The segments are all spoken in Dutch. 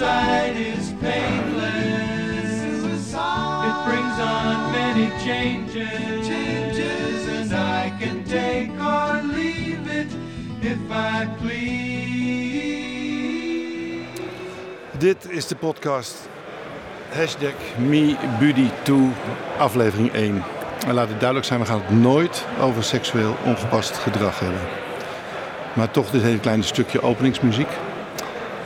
Suicide is painless. Suicide. It brings on many changes. Changes and I can take or leave it if I please. Dit is de podcast Hashtag MeBuddy2 aflevering 1. En laat het duidelijk zijn, we gaan het nooit over seksueel ongepast gedrag hebben. Maar toch dit hele kleine stukje openingsmuziek.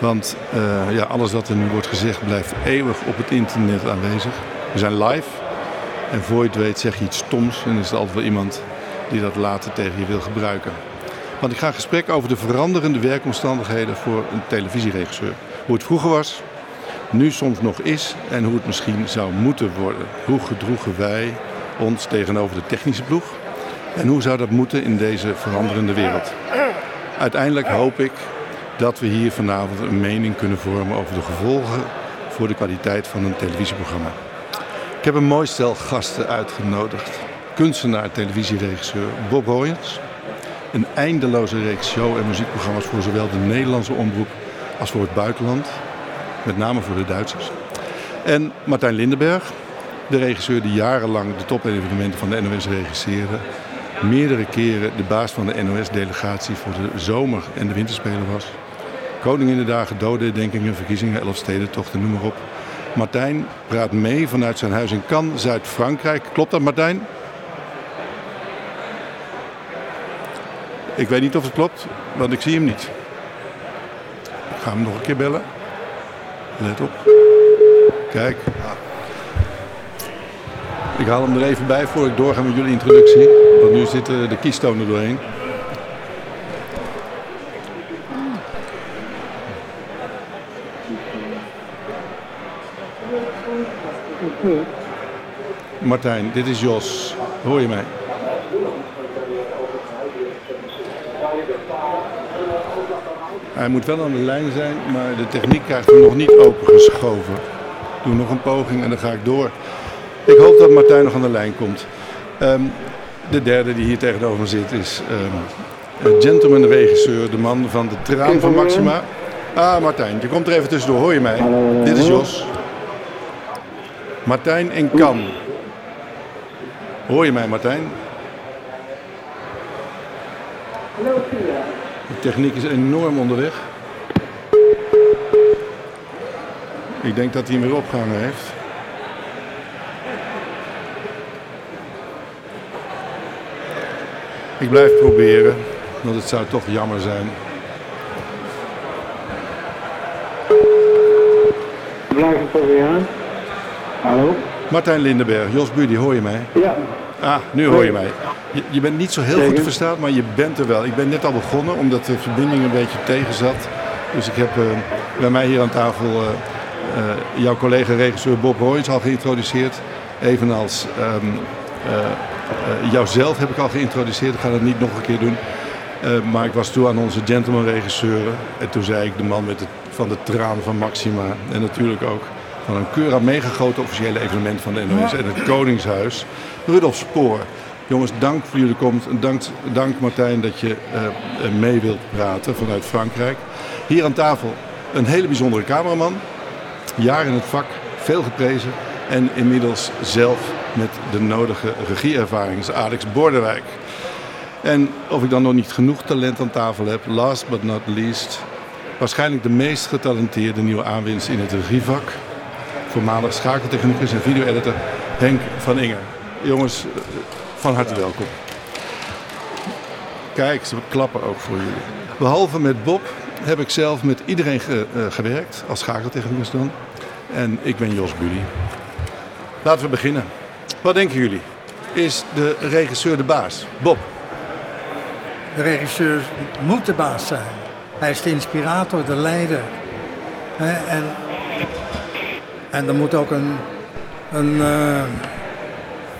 Want uh, ja, alles wat er nu wordt gezegd blijft eeuwig op het internet aanwezig. We zijn live. En voor je het weet zeg je iets stoms. En is er altijd wel iemand die dat later tegen je wil gebruiken. Want ik ga een gesprek over de veranderende werkomstandigheden voor een televisieregisseur. Hoe het vroeger was, nu soms nog is en hoe het misschien zou moeten worden. Hoe gedroegen wij ons tegenover de technische ploeg? En hoe zou dat moeten in deze veranderende wereld? Uiteindelijk hoop ik dat we hier vanavond een mening kunnen vormen over de gevolgen voor de kwaliteit van een televisieprogramma. Ik heb een mooi stel gasten uitgenodigd. Kunstenaar, televisieregisseur Bob Hoyens. Een eindeloze reeks show- en muziekprogramma's voor zowel de Nederlandse omroep als voor het buitenland. Met name voor de Duitsers. En Martijn Lindenberg, de regisseur die jarenlang de topevenementen van de NOS regisseerde. Meerdere keren de baas van de NOS-delegatie voor de zomer- en de winterspelen was. Koninginnedagen, dodendenkingen, verkiezingen, elfstedentochten, noem maar op. Martijn praat mee vanuit zijn huis in Cannes, Zuid-Frankrijk. Klopt dat, Martijn? Ik weet niet of het klopt, want ik zie hem niet. Ik ga hem nog een keer bellen. Let op. Kijk. Ik haal hem er even bij voor ik doorga met jullie introductie. Want nu zitten de kiestonen doorheen. Martijn, dit is Jos. Hoor je mij? Hij moet wel aan de lijn zijn, maar de techniek krijgt hem nog niet opengeschoven. Ik doe nog een poging en dan ga ik door. Ik hoop dat Martijn nog aan de lijn komt. Ehm, de derde die hier tegenover me zit is um, gentleman regisseur, de man van de traan van Maxima. Ah, Martijn, je komt er even tussendoor. Hoor je mij? Dit is Jos. Martijn en Kan. Hoor je mij, Martijn? De techniek is enorm onderweg. Ik denk dat hij hem weer opgehangen heeft. Ik blijf proberen, want het zou toch jammer zijn. Blijf proberen. Hallo? Martijn Lindenberg, Jos Buddy, hoor je mij? Ja. Ah, nu hoor je mij. Je, je bent niet zo heel goed te verstaan, maar je bent er wel. Ik ben net al begonnen, omdat de verbinding een beetje tegen zat. Dus ik heb uh, bij mij hier aan tafel uh, uh, jouw collega-regisseur Bob Royens al geïntroduceerd. Evenals um, jouzelf heb ik al geïntroduceerd. Ik ga dat niet nog een keer doen. maar ik was toe aan onze gentleman-regisseur. En toen zei ik de man met van de traan van Maxima. En natuurlijk ook van een keur aan meegegoten officiële evenement van de NOS en het Koningshuis. Rudolf Spoor. Jongens, dank voor jullie komst. Dank, dank Martijn dat je uh, mee wilt praten vanuit Frankrijk. Hier aan tafel een hele bijzondere cameraman. Jaar in het vak, veel geprezen. En inmiddels zelf met de nodige regieervaring is Alex Bordewijk. En of ik dan nog niet genoeg talent aan tafel heb, last but not least, waarschijnlijk de meest getalenteerde nieuwe aanwinst in het regievak. Voormalig schakeltechnicus en video-editor Henk van Inger. Jongens, van harte welkom. Kijk, ze klappen ook voor jullie. Behalve met Bob heb ik zelf met iedereen ge, uh, gewerkt, als schakeltechnicus dan. En ik ben Jos Buddy. Laten we beginnen. Wat denken jullie? Is de regisseur de baas? Bob? De regisseur moet de baas zijn. Hij is de inspirator, de leider. En En er moet ook een, een uh,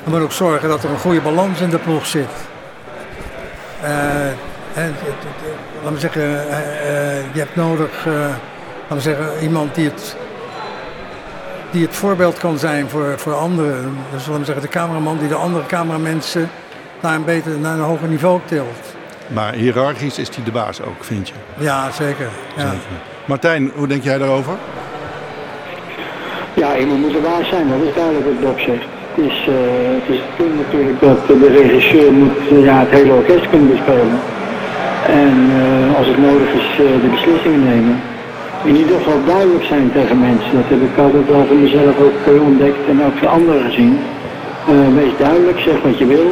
er moet ook zorgen dat er een goede balans in de ploeg zit. Uh, en, laten we zeggen, je hebt nodig, laten we zeggen, iemand die het, die het voorbeeld kan zijn voor, voor anderen. Dus laten we zeggen, de cameraman die de andere cameramensen naar een, beter, naar een hoger niveau tilt. Maar hiërarchisch is hij de baas ook, vind je? Ja, zeker. Ja. zeker. Martijn, hoe denk jij daarover? Ja, iemand moet de baas zijn, dat is duidelijk wat Bob zegt. Het is, uh, het is punt natuurlijk dat de regisseur moet uh, ja, het hele orkest kunnen bespelen. En uh, als het nodig is de beslissingen nemen. In ieder geval duidelijk zijn tegen mensen. Dat heb ik altijd wel voor mezelf ook ontdekt en ook voor anderen gezien. wees duidelijk, zeg wat je wil.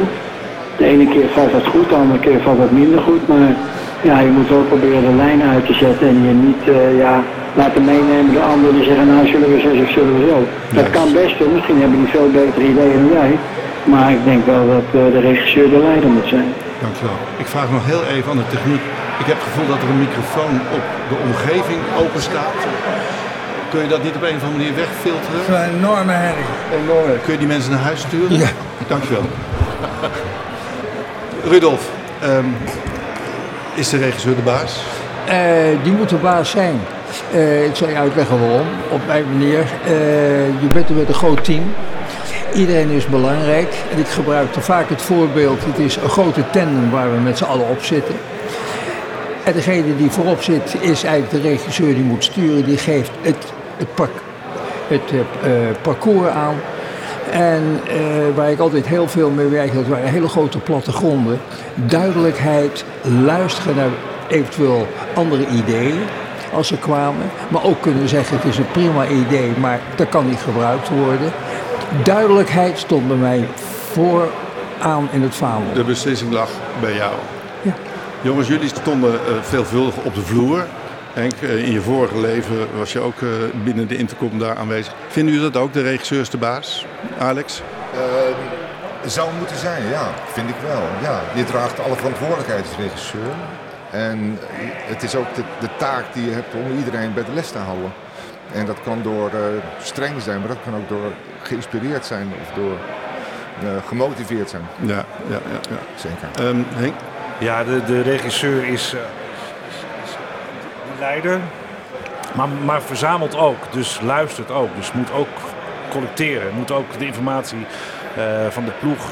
De ene keer valt dat goed, de andere keer valt dat minder goed. Maar ja, je moet wel proberen de lijn uit te zetten en je niet ja, laten meenemen door anderen die zeggen, nou zullen we zo of zullen we zo. Dat kan best, misschien hebben die veel betere ideeën dan wij. Maar ik denk wel dat uh, de regisseur de leider moet zijn. Dankjewel. Ik vraag nog heel even aan de techniek. Ik heb het gevoel dat er een microfoon op de omgeving open staat. Kun je dat niet op een of andere manier wegfilteren? Dat is een enorme herrie. Enorme. Kun je die mensen naar huis sturen? Ja. Dankjewel. Rudolf, um, is de regisseur de baas? Uh, die moet de baas zijn. Uh, ik zal je uitleggen waarom. Op mijn manier. Uh, je bent met een groot team. Iedereen is belangrijk. En ik gebruik vaak het voorbeeld. Het is een grote tandem waar we met z'n allen op zitten. En degene die voorop zit is eigenlijk de regisseur die moet sturen. Die geeft het, het, het uh, parcours aan. En waar ik altijd heel veel mee werk, dat waren hele grote plattegronden. Duidelijkheid, luisteren naar eventueel andere ideeën als ze kwamen. Maar ook kunnen zeggen het is een prima idee, maar dat kan niet gebruikt worden. Duidelijkheid stond bij mij vooraan in het vaandel. De beslissing lag bij jou. Ja. Jongens, jullie stonden uh, veelvuldig op de vloer. Henk, uh, in je vorige leven was je ook uh, binnen de intercom daar aanwezig. Vinden jullie dat ook, de regisseur is de baas? Alex? zou moeten zijn, ja. Vind ik wel. Ja, je draagt alle verantwoordelijkheid als regisseur. En het is ook de, de, taak die je hebt om iedereen bij de les te houden. En dat kan door uh, streng zijn, maar dat kan ook door geïnspireerd zijn of door uh, gemotiveerd zijn. Ja, ja, ja. ja. zeker. Um, Henk? Ja, de, de regisseur is, uh, leider, maar, maar verzamelt ook. Dus luistert ook. Dus moet ook collecteren. Moet ook de informatie van de ploeg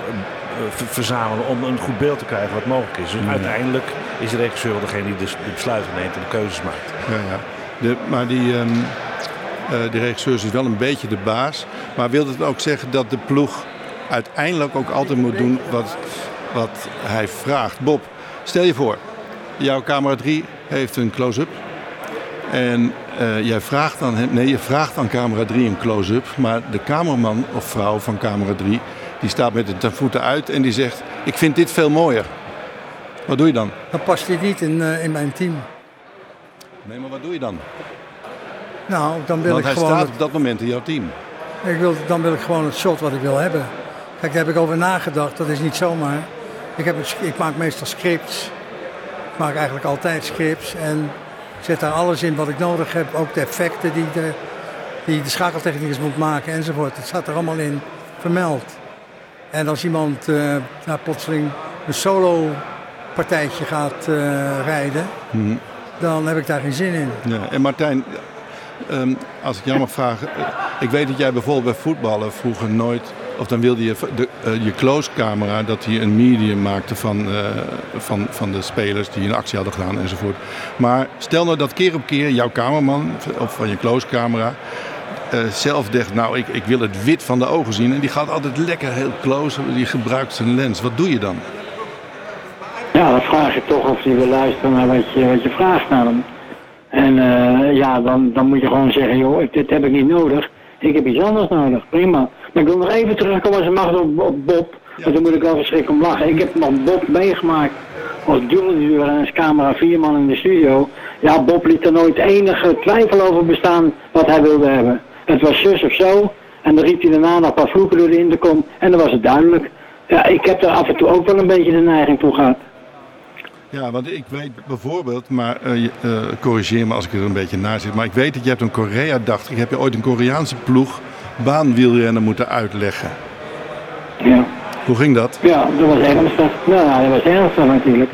eh, verzamelen om een goed beeld te krijgen wat mogelijk is. Dus uiteindelijk is de regisseur degene die de, besluiten neemt en de keuzes maakt. Ja, ja. De, maar die, um, uh, de regisseur is wel een beetje de baas. Maar wil dat ook zeggen dat de ploeg uiteindelijk ook altijd moet doen wat, wat hij vraagt? Bob, stel je voor, jouw camera 3 heeft een close-up. En uh, jij vraagt aan hem, nee, je vraagt aan camera 3 een close-up. Maar de cameraman of vrouw van camera 3 die staat met de voeten uit en die zegt: Ik vind dit veel mooier. Wat doe je dan? Dan past dit niet in, uh, in mijn team. Nee, maar wat doe je dan? Nou, dan wil Want ik hij gewoon. staat op dat moment in jouw team. Ik wil, dan wil ik gewoon het shot wat ik wil hebben. Kijk, daar heb ik over nagedacht. Dat is niet zomaar. Ik, heb het, ik maak meestal scripts. Ik maak eigenlijk altijd scripts. En zet daar alles in wat ik nodig heb. Ook de effecten die de, die de schakeltechnicus moet maken enzovoort. Het staat er allemaal in vermeld. En als iemand uh, nou, plotseling een solo partijtje gaat uh, rijden, Mhm. dan heb ik daar geen zin in. Ja. En Martijn, um, als ik jou mag vragen. uh, Ik weet dat jij bijvoorbeeld bij voetballen vroeger nooit. Of dan wilde je de, uh, je close camera dat hij een medium maakte van, uh, van, van de spelers die een actie hadden gedaan enzovoort. Maar stel nou dat keer op keer jouw cameraman of van je close camera uh, zelf dacht, nou ik, ik wil het wit van de ogen zien. En die gaat altijd lekker heel close, die gebruikt zijn lens. Wat doe je dan? Ja, dan vraag ik toch of hij wil luisteren naar wat je, wat je vraagt naar hem. En uh, ja, dan, dan moet je gewoon zeggen, joh, dit heb ik niet nodig. Ik heb iets anders nodig, prima. Maar ik wil nog even terugkomen als je mag op, op Bob. Ja. Want dan moet ik wel verschrikkelijk om lachen. Ik heb nog Bob meegemaakt als duurduur en als camera vier man in de studio. Ja, Bob liet er nooit enige twijfel over bestaan wat hij wilde hebben. Het was zus of zo. En dan riep hij daarna nog een paar vloeken door de intercom. En dan was het duidelijk. Ja, ik heb er af en toe ook wel een beetje de neiging toe gehad. Ja, want ik weet bijvoorbeeld, maar uh, uh, corrigeer me als ik er een beetje na zit, maar ik weet dat je hebt een Korea, dacht ik, heb je ooit een Koreaanse ploeg baanwielrennen moeten uitleggen. Ja. Hoe ging dat? Ja, dat was ernstig. Nou, dat was ernstig natuurlijk.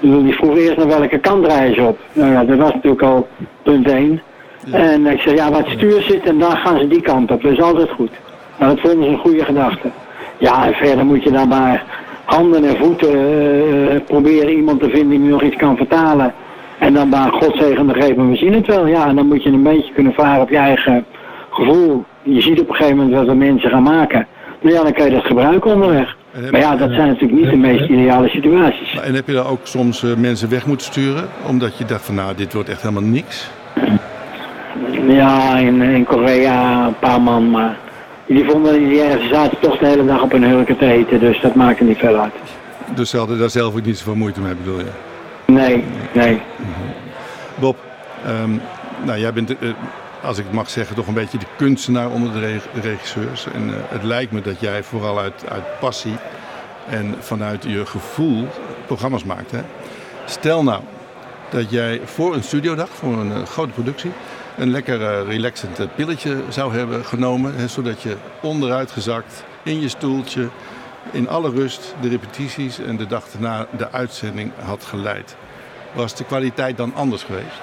Die vroeg eerst naar welke kant reis op. Nou ja, dat was natuurlijk al punt 1. En ik zei, ja, wat stuur zit en dan gaan ze die kant op. Dat is altijd goed. Nou, dat vonden ze een goede gedachte. Ja, en verder moet je dan maar handen en voeten uh, proberen iemand te vinden die nog iets kan vertalen. En dan maar godzegende geven, we zien het wel. Ja, en dan moet je een beetje kunnen varen op je eigen gevoel. Je ziet op een gegeven moment wat de mensen gaan maken. Nou ja, dan kan je dat gebruiken onderweg. Maar ja, dat zijn natuurlijk niet de meest ideale situaties. En heb je daar ook soms uh, mensen weg moeten sturen? Omdat je dacht van nou, dit wordt echt helemaal niks? Ja, in, in Korea een paar man, maar die, vonden, die zaten toch de hele dag op hun hurken te eten, dus dat maakte niet veel uit. Dus ze hadden daar zelf ook niet zoveel moeite mee, bedoel je? Nee, nee. Bob, um, nou jij bent, uh, als ik het mag zeggen, toch een beetje de kunstenaar onder de regisseurs. En uh, het lijkt me dat jij vooral uit, uit passie en vanuit je gevoel programma's maakt. Hè? Stel nou dat jij voor een studiodag, voor een uh, grote productie, een lekker uh, relaxend pilletje zou hebben genomen. Hè, zodat je onderuit gezakt in je stoeltje, in alle rust de repetities en de dag daarna de uitzending had geleid. Was de kwaliteit dan anders geweest?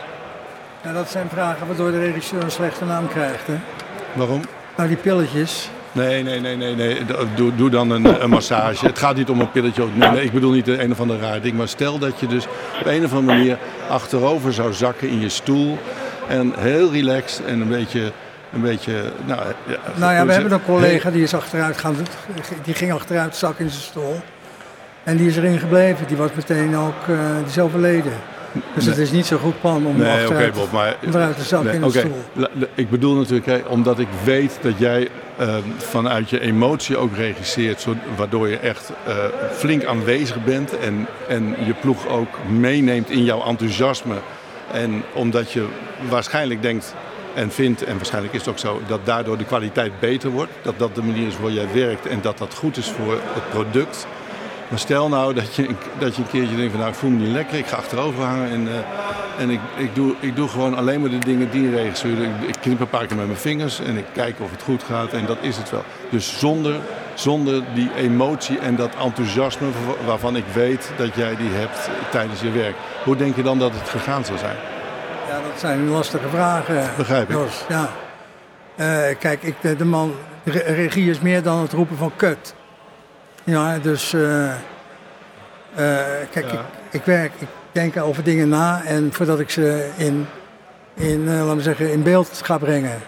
Ja, dat zijn vragen waardoor de regisseur een slechte naam krijgt. Hè? Waarom? Nou, die pilletjes. Nee, nee, nee, nee, nee. Doe, doe dan een, een, massage. Het gaat niet om een pilletje. Nee, nee, ik bedoel niet een of ander raar ding. Maar stel dat je dus op een of andere manier achterover zou zakken in je stoel. En heel relaxed en een beetje... Een beetje nou, ja, nou ja, we hebben een collega die is achteruit gaan, die ging achteruit zak in zijn stoel. En die is erin gebleven. Die was meteen ook, uh, die is overleden. Dus nee. het is niet zo goed plan om nee, achteruit, okay, Bob, maar, te zakken nee, in de okay. stoel. Ik bedoel natuurlijk, hè, omdat ik weet dat jij uh, vanuit je emotie ook regisseert, zo, waardoor je echt uh, flink aanwezig bent en, en je ploeg ook meeneemt in jouw enthousiasme. En omdat je waarschijnlijk denkt en vindt, en waarschijnlijk is het ook zo, dat daardoor de kwaliteit beter wordt. Dat dat de manier is waarop jij werkt en dat dat goed is voor het product. Maar stel nou dat je, dat je een keertje denkt van nou ik voel me niet lekker, ik ga achterover hangen en, uh, en ik, ik, doe, ik doe gewoon alleen maar de dingen die regisseur. Ik, ik knip een paar keer met mijn vingers en ik kijk of het goed gaat en dat is het wel. Dus zonder, zonder die emotie en dat enthousiasme waarvan ik weet dat jij die hebt tijdens je werk. Hoe denk je dan dat het gegaan zou zijn? Ja, dat zijn lastige vragen. Begrijp ik. Jos, ja. Uh, kijk, ik, de man, regie is meer dan het roepen van kut. Ja, dus uh, uh, kijk, ja. ik, ik, werk, ik denk over dingen na en voordat ik ze in, in uh, laten we zeggen, in beeld ga brengen.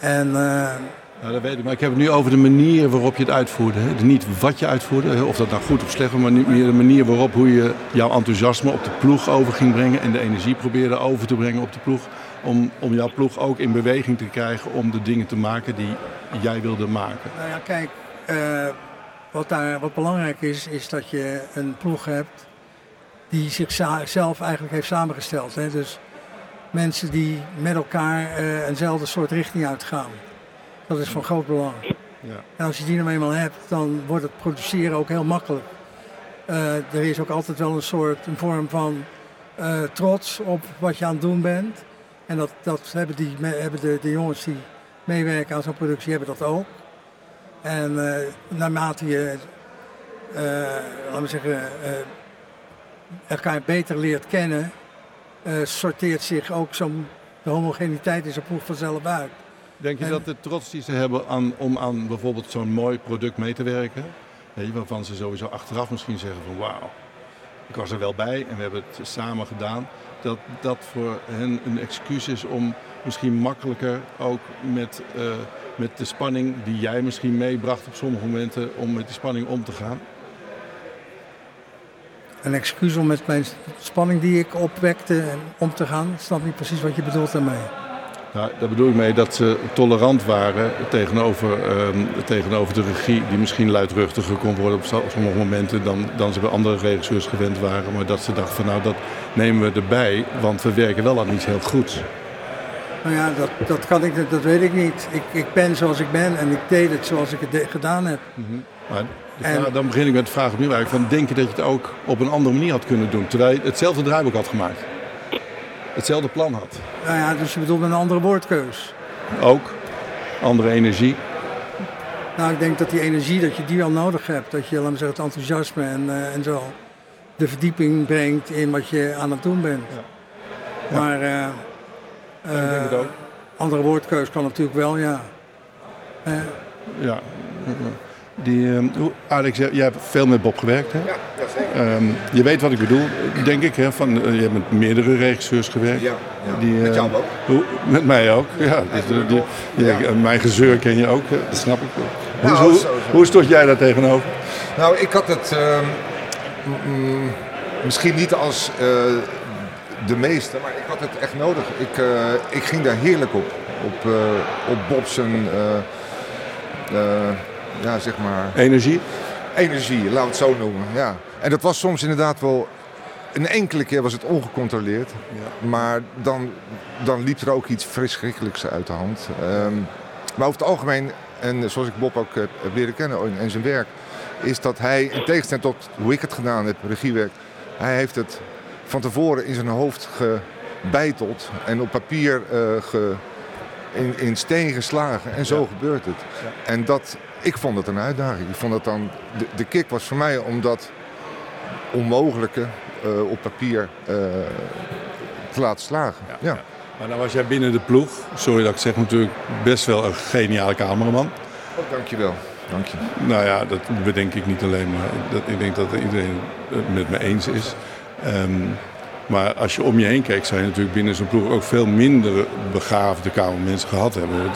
En, nou, dat weet ik, maar ik heb het nu over de manier waarop je het uitvoerde. Hè? Niet wat je uitvoerde, of dat nou goed of slecht was, maar meer de manier waarop hoe je jouw enthousiasme op de ploeg over ging brengen en de energie probeerde over te brengen op de ploeg. Om, om jouw ploeg ook in beweging te krijgen om de dingen te maken die jij wilde maken. Nou ja, kijk, wat, daar, wat belangrijk is, is dat je een ploeg hebt die zichzelf eigenlijk heeft samengesteld. Hè? Dus mensen die met elkaar uh, eenzelfde soort richting uitgaan. Dat is van groot belang. Ja. En als je die nou eenmaal hebt, dan wordt het produceren ook heel makkelijk. Uh, er is ook altijd wel een soort een vorm van uh, trots op wat je aan het doen bent. En dat, dat hebben, die, hebben de, de jongens die meewerken aan zo'n productie hebben dat ook. En uh, naarmate je, uh, laten we zeggen, uh, elkaar beter leert kennen, sorteert zich ook zo'n de homogeniteit in zo'n ploeg vanzelf uit. Denk je en, dat de trots die ze hebben aan, om aan bijvoorbeeld zo'n mooi product mee te werken, waarvan ze sowieso achteraf misschien zeggen van wauw, ik was er wel bij en we hebben het samen gedaan, dat dat voor hen een excuus is om misschien makkelijker ook met met de spanning die jij misschien meebracht op sommige momenten om met die spanning om te gaan? Een excuus om met mijn spanning die ik opwekte om te gaan? Ik snap niet precies wat je bedoelt daarmee. Nou, daar bedoel ik mee dat ze tolerant waren tegenover, uh, tegenover de regie, die misschien luidruchtiger kon worden op sommige momenten dan, dan ze bij andere regisseurs gewend waren. Maar dat ze dachten van nou dat nemen we erbij, want we werken wel aan iets heel goeds. Nou ja, dat, dat kan ik, dat weet ik niet. Ik, ik ben zoals ik ben en ik deed het zoals ik het de- gedaan heb. Maar En- vraag- dan begin ik met de vraag opnieuw eigenlijk. Van, denk je dat je het ook op een andere manier had kunnen doen? Terwijl je hetzelfde draaiboek had gemaakt. Hetzelfde plan had. Nou ja, dus je bedoelt met een andere woordkeus. Ook. Andere energie. Nou, ik denk dat die energie, dat je die wel nodig hebt. Dat je, laten we zeggen, het enthousiasme en, eh, en zo de verdieping brengt in wat je aan het doen bent. Maar ik denk eh, het ook. andere woordkeus kan natuurlijk wel, ja. Ja. Die, ehm, Alex, jij hebt veel met Bob gewerkt. Hè? Ja, zeker. Ehm, je weet wat ik bedoel, denk ik. Hè? Van, eh, je hebt met meerdere regisseurs gewerkt. Ja, ja. Die, Met jou ook. Hoe, met mij ook. Ja, dus, die, ja. Mijn gezeur ken je ook, dat snap ik. Hoe, Nou, hoe, hoe stond jij daar tegenover? Nou, ik had het ehm, mm, misschien niet als eh, de meeste, maar ik had het echt nodig. Ik, eh, ik ging daar heerlijk op. Op, op Bob zijn, ja, zeg maar, Energie? energie, laten we het zo noemen. Ja. En dat was soms inderdaad wel, een enkele keer was het ongecontroleerd. Maar dan, dan liep er ook iets verschrikkelijks uit de hand. Ehm, maar over het algemeen, en zoals ik Bob ook heb, leren kennen en, en zijn werk, is dat hij, in tegenstelling tot hoe ik het gedaan heb, regiewerk, hij heeft het van tevoren in zijn hoofd gebeiteld en op papier eh, ge, in, in steen geslagen. En zo gebeurt het. En dat, ik vond het een uitdaging. Ik vond het dan, de, de kick was voor mij om dat onmogelijke eh, op papier eh, te laten slagen. Ja. Maar nou was jij binnen de ploeg, sorry dat ik zeg natuurlijk, best wel een geniale cameraman. Oh, dankjewel. Dank je. Nou ja, dat bedenk ik niet alleen, maar dat, ik denk dat iedereen het met me eens is. Ehm, maar als je om je heen kijkt, zou je natuurlijk binnen zo'n ploeg ook veel minder begaafde kamermensen gehad hebben.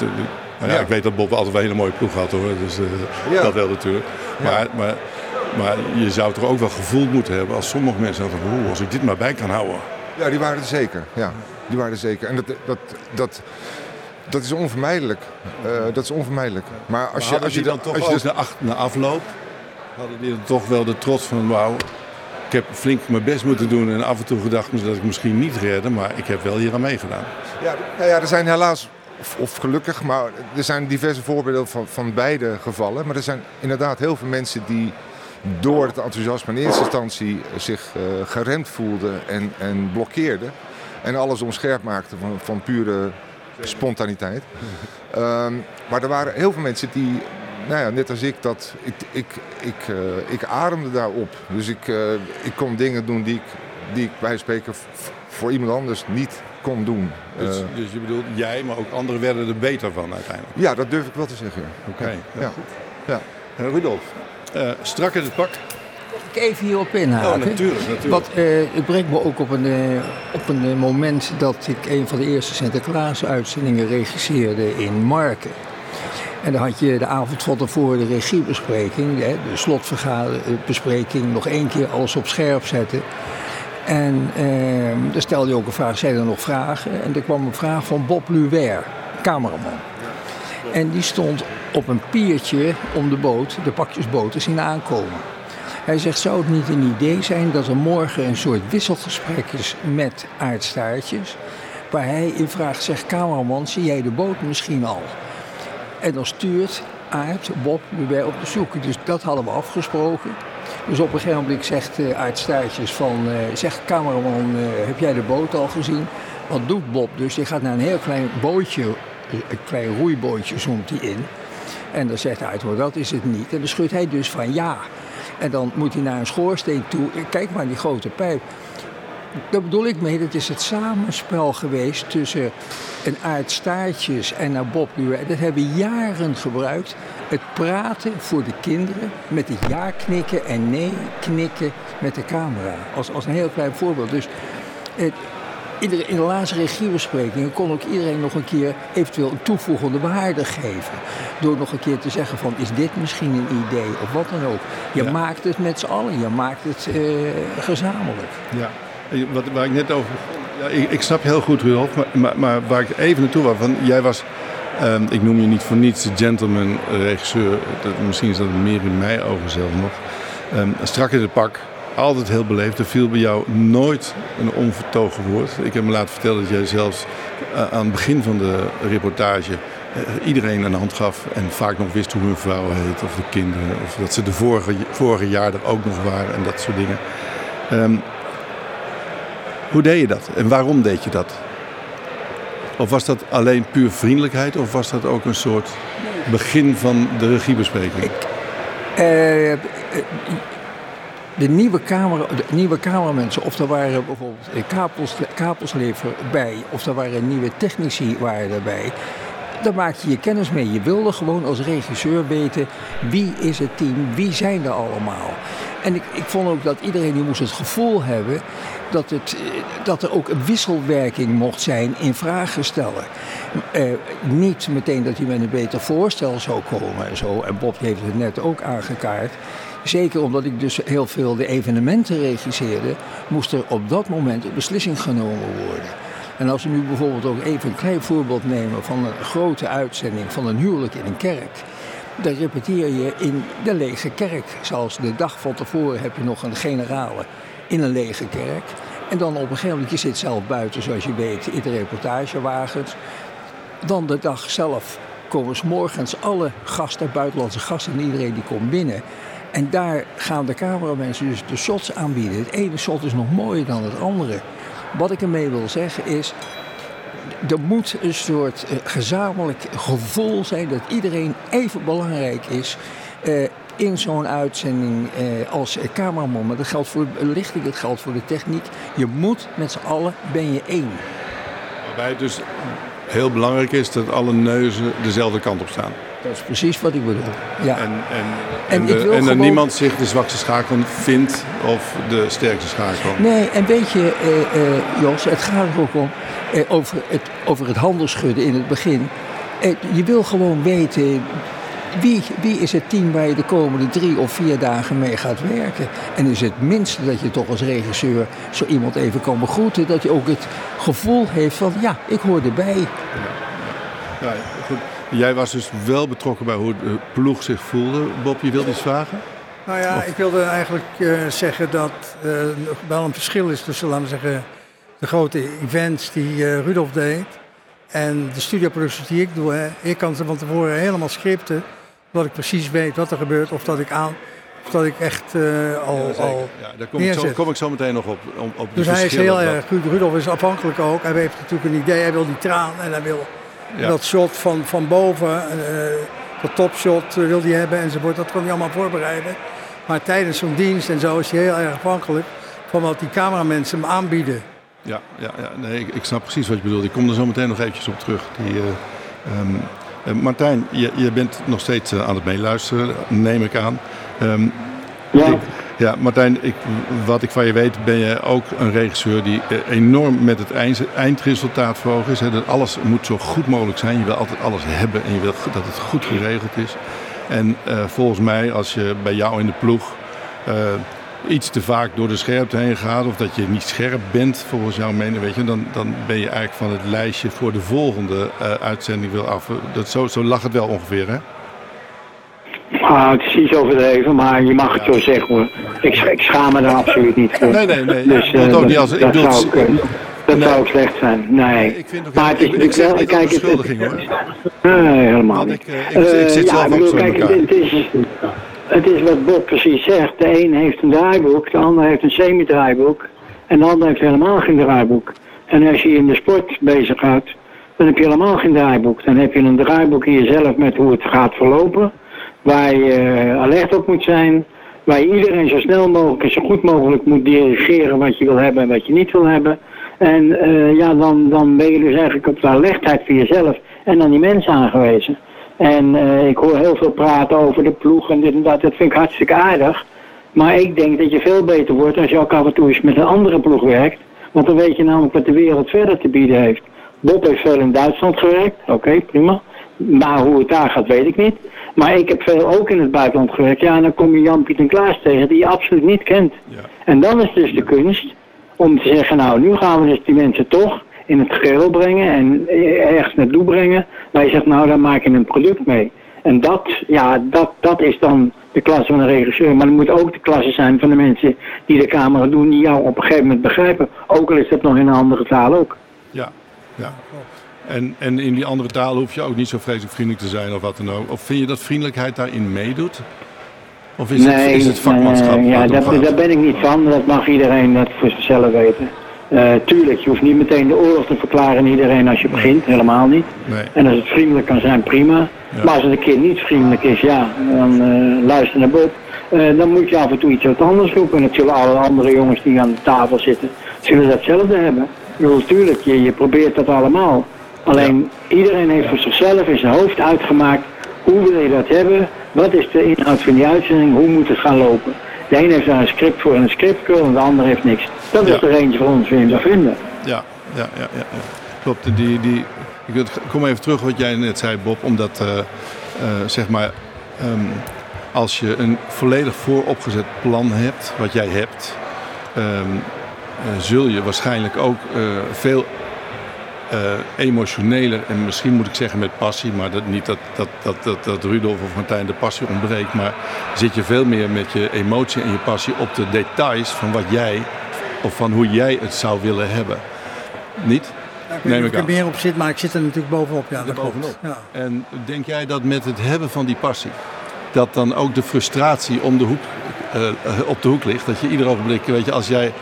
Ja, Ja. Ik weet dat Bob altijd wel een hele mooie ploeg had hoor, dus eh, Ja. dat wel natuurlijk. Maar, maar, maar je zou toch ook wel gevoeld moeten hebben als sommige mensen hadden van, "Oeh, als ik dit maar bij kan houden. Ja, die waren er zeker. Ja, die waren er zeker. En dat, dat, dat, dat is onvermijdelijk. Eh, dat is onvermijdelijk. Maar als je, als je dan toch als je ook na, ach- na afloop, hadden die dan toch wel de trots van wauw, ik heb flink mijn best moeten doen en af en toe gedacht dat ik misschien niet redde, maar ik heb wel hier aan meegedaan. Ja, nou ja, er zijn helaas, of, gelukkig, maar er zijn diverse voorbeelden van, van beide gevallen. Maar er zijn inderdaad heel veel mensen die door het enthousiasme in eerste instantie zich eh, geremd voelden en, en blokkeerden. En alles omscherp maakten van, van pure spontaniteit. Ehm, maar er waren heel veel mensen die, nou ja, net als ik, dat ik, ik, ik, eh, ik ademde daarop. Dus ik, eh, ik kon dingen doen die ik, die ik bij spreken voor iemand anders niet kon doen. Dus, Eh, dus je bedoelt jij, maar ook anderen werden er beter van uiteindelijk. ja, dat durf ik wel te zeggen. Oké, Ja. Ja. Eh, Rudolf, eh, strak in het pak. ik even hierop inhaken. Oh, natuurlijk, natuurlijk. Want eh, het brengt me ook op een, eh, op een moment dat ik een van de eerste Sinterklaas-uitzendingen regisseerde in Marken. En dan had je de avond van tevoren de regiebespreking, hè, de slotbespreking, nog één keer alles op scherp zetten. En eh, dan stelde je ook een vraag, zijn er nog vragen? En er kwam een vraag van Bob Luwer, cameraman. En die stond op een piertje om de boot, de pakjesboot, te zien aankomen. Hij zegt, zou het niet een idee zijn dat er morgen een soort wisselgesprek is met aardstaartjes? Waar hij in vraagt, zegt cameraman, zie jij de boot misschien al? En dan stuurt Aard Bob weer op de zoek. Dus dat hadden we afgesproken. Dus op een gegeven moment zegt uh, Staartjes van, uh, zegt cameraman, uh, heb jij de boot al gezien? Wat doet Bob? Dus die gaat naar een heel klein bootje, een klein roeibootje zoomt hij in. En dan zegt hij, dat is het niet. En dan schudt hij dus van ja. En dan moet hij naar een schoorsteen toe. Kijk maar, die grote pijp. Daar bedoel ik mee, dat is het samenspel geweest tussen een aard staartjes en naar Bob Luwer. Dat hebben we jaren gebruikt. Het praten voor de kinderen met het ja knikken en nee knikken met de camera. Als, als een heel klein voorbeeld. Dus het, in, de, in de laatste regiebesprekingen kon ook iedereen nog een keer eventueel een toevoegende waarde geven. Door nog een keer te zeggen van is dit misschien een idee of wat dan ook. Je ja. maakt het met z'n allen, je maakt het uh, gezamenlijk. Ja. Wat, waar ik net over. Ja, ik, snap heel goed, Rudolf. Maar, maar, maar, waar ik even naartoe was. Van, jij was. Um, ik noem je niet voor niets de gentleman regisseur. Dat, misschien is dat meer in mijn ogen zelf nog. Um, strak in het pak. Altijd heel beleefd. Er viel bij jou nooit een onvertogen woord. Ik heb me laten vertellen dat jij zelfs eh, aan het begin van de reportage eh, iedereen een hand gaf en vaak nog wist hoe hun vrouw heet of de kinderen. Of dat ze de vorige, vorige jaar er ook nog waren en dat soort dingen. Ehm, hoe deed je dat en waarom deed je dat? Of was dat alleen puur vriendelijkheid of was dat ook een soort begin van de regiebespreking? Uh, de nieuwe, camera, de nieuwe cameramensen, of er waren bijvoorbeeld kapels, kapelslever bij, of er waren nieuwe technici waren erbij. Daar maak je je kennis mee. Je wilde gewoon als regisseur weten wie is het team, wie zijn er allemaal. En ik, ik vond ook dat iedereen die moest het gevoel hebben dat, het, eh, dat er ook een wisselwerking mocht zijn in vragen stellen. Eh, niet meteen dat hij met een beter voorstel zou komen en zo. En Bob heeft het net ook aangekaart. Zeker omdat ik dus heel veel de evenementen regisseerde, moest er op dat moment een beslissing genomen worden. En als we nu bijvoorbeeld ook even een klein voorbeeld nemen van een grote uitzending van een huwelijk in een kerk. Dan repeteer je in de lege kerk. Zoals de dag van tevoren heb je nog een generale in een lege kerk. En dan op een gegeven moment, je zit zelf buiten zoals je weet in de reportagewagens. Dan de dag zelf komen s morgens alle gasten, buitenlandse gasten en iedereen die komt binnen. En daar gaan de cameramensen dus de shots aanbieden. Het ene shot is nog mooier dan het andere. Wat ik ermee wil zeggen is, er moet een soort uh, gezamenlijk gevoel zijn dat iedereen even belangrijk is. Uh, in zo'n uitzending uh, als cameraman. Maar dat geldt voor lichting, dat geldt voor de techniek. Je moet met z'n allen, ben je één. Waarbij het dus heel belangrijk is dat alle neuzen dezelfde kant op staan. Dat is precies wat ik bedoel. Ja. En, en, en, en, en gewoon... niemand zich de zwakste schakel vindt of de sterkste schakel. Nee, en weet je, uh, uh, Jos, het gaat er ook om uh, over, het, over het handelschudden in het begin. je wil gewoon weten wie, wie is het team waar je de komende drie of vier dagen mee gaat werken? En is het minste dat je toch als regisseur zo iemand even kan begroeten, dat je ook het gevoel heeft van ja, ik hoor erbij. Ja. Ja, goed. Jij was dus wel betrokken bij hoe de ploeg zich voelde. Bob, je wilde iets vragen? Nou ja, ik wilde eigenlijk uh, zeggen dat er uh, wel een verschil is tussen, laten we zeggen, de grote events die uh, Rudolf deed en de studioproducties die ik doe. Hè. Ik kan ze van tevoren helemaal scripten, zodat ik precies weet wat er gebeurt of dat ik aan, of dat ik echt al, ja, al ja, daar kom ik, zo, kom ik, zo, meteen nog op. op, op dus hij is heel erg goed. Rudolf is afhankelijk ook. Hij heeft natuurlijk een idee. Hij wil die traan en hij wil ja. Dat shot van, van boven, uh, dat topshot uh, wil hij hebben enzovoort. Dat kon hij allemaal voorbereiden. Maar tijdens zo'n dienst en zo is hij heel erg afhankelijk van wat die cameramensen hem aanbieden. Ja, ja, ja. Nee, ik, ik, snap precies wat je bedoelt. Ik kom er zo meteen nog eventjes op terug. Die, uh, Martijn, je, je bent nog steeds aan het meeluisteren, neem ik aan. Um, ja. Ik, ja, Martijn, ik, wat ik van je weet, ben je ook een regisseur die eh, enorm met het eindresultaat voor is. Hè. Dat alles moet zo goed mogelijk zijn. Je wil altijd alles hebben en je wil dat het goed geregeld is. En uh, volgens mij, als je bij jou in de ploeg uh, iets te vaak door de scherpte heen gaat, of dat je niet scherp bent volgens jouw mening, weet je, dan, dan ben je eigenlijk van het lijstje voor de volgende uh, uitzending wil af. Dat, zo, zo lag het wel ongeveer, hè? Ah, het is iets overdreven, maar je mag het zo zeggen hoor. Ik, ik schaam me er absoluut niet voor. Nee, nee, nee. Dus, uh, dat, niet als, ik dat, bedoel, zou, ook, dat nee. zou ook slecht zijn. Nee. ik vind ook, maar het is ik, wel, kijk, het, hoor. Nee, helemaal niet. Ik, ik, ik, zit uh, zelf ja, ook zo kijk, in elkaar. Het is, het is wat Bob precies zegt. De een heeft een draaiboek, de ander heeft een semi-draaiboek. En de ander heeft helemaal geen draaiboek. En als je in de sport bezig gaat, dan heb je helemaal geen draaiboek. Dan heb je een draaiboek in jezelf met hoe het gaat verlopen waar je alert op moet zijn, waar je iedereen zo snel mogelijk en zo goed mogelijk moet dirigeren wat je wil hebben en wat je niet wil hebben. En uh, ja, dan, dan ben je dus eigenlijk op de alertheid voor jezelf en aan die mensen aangewezen. En uh, ik hoor heel veel praten over de ploeg en dit en dat, dat vind ik hartstikke aardig. Maar ik denk dat je veel beter wordt als je ook af en toe eens met een andere ploeg werkt. Want dan weet je namelijk wat de wereld verder te bieden heeft. Bob heeft veel in Duitsland gewerkt, oké, prima. Maar hoe het daar gaat, weet ik niet. Maar ik heb veel ook in het buitenland gewerkt. Ja, en dan kom je Jan-Piet en Klaas tegen die je absoluut niet kent. Ja. En dan is dus de kunst om te zeggen, nou, nu gaan we dus die mensen toch in het geheel brengen en ergens naartoe brengen. Waar je zegt, nou, dan maak je een product mee. En dat, ja, dat, dat is dan de klasse van een regisseur. Maar het moet ook de klasse zijn van de mensen die de camera doen, die jou op een gegeven moment begrijpen. Ook al is dat nog in een andere taal ook. Ja, Ja. En, en in die andere talen hoef je ook niet zo vreselijk vriendelijk te zijn of wat dan ook. Of vind je dat vriendelijkheid daarin meedoet? Of is, het, is het vakmanschap? nee, ja, daar, ben ik niet van. Dat mag iedereen dat voor zichzelf weten. Eh, tuurlijk, je hoeft niet meteen de oorlog te verklaren aan iedereen als je begint. Helemaal niet. Nee. En als het vriendelijk kan zijn, prima. Ja. Maar als het een keer niet vriendelijk is, ja, dan eh, luister naar Bob. Eh, dan moet je af en toe iets wat anders roepen. En dat zullen alle andere jongens die aan de tafel zitten, zullen datzelfde hebben. Natuurlijk, je, je probeert dat allemaal. Alleen, iedereen heeft voor zichzelf in zijn hoofd uitgemaakt, hoe wil je dat hebben? Wat is de inhoud van die uitzending? Hoe moet het gaan lopen? De een heeft daar een script voor en een scriptcurl en de ander heeft niks. Dat Ja. is er eentje van ons weer te vinden. Ja, ja, ja, ja. ja. Klopt. Die, die, ik kom even terug wat jij net zei, Bob. Omdat, eh, eh, zeg maar, ehm, als je een volledig vooropgezet plan hebt, wat jij hebt, ehm, eh, zul je waarschijnlijk ook veel emotioneler en misschien moet ik zeggen met passie, maar dat, niet dat, dat, dat, dat, dat Rudolf of Martijn de passie ontbreekt, maar zit je veel meer met je emotie en je passie op de details van wat jij of van hoe jij het zou willen hebben. Niet? Ja, ik Neem ik er meer op zit, maar ik zit er natuurlijk bovenop. Ja, dat bovenop. Ja. En denk jij dat met het hebben van die passie, dat dan ook de frustratie om de hoek, op de hoek ligt? Dat je ieder ogenblik, weet je, als jij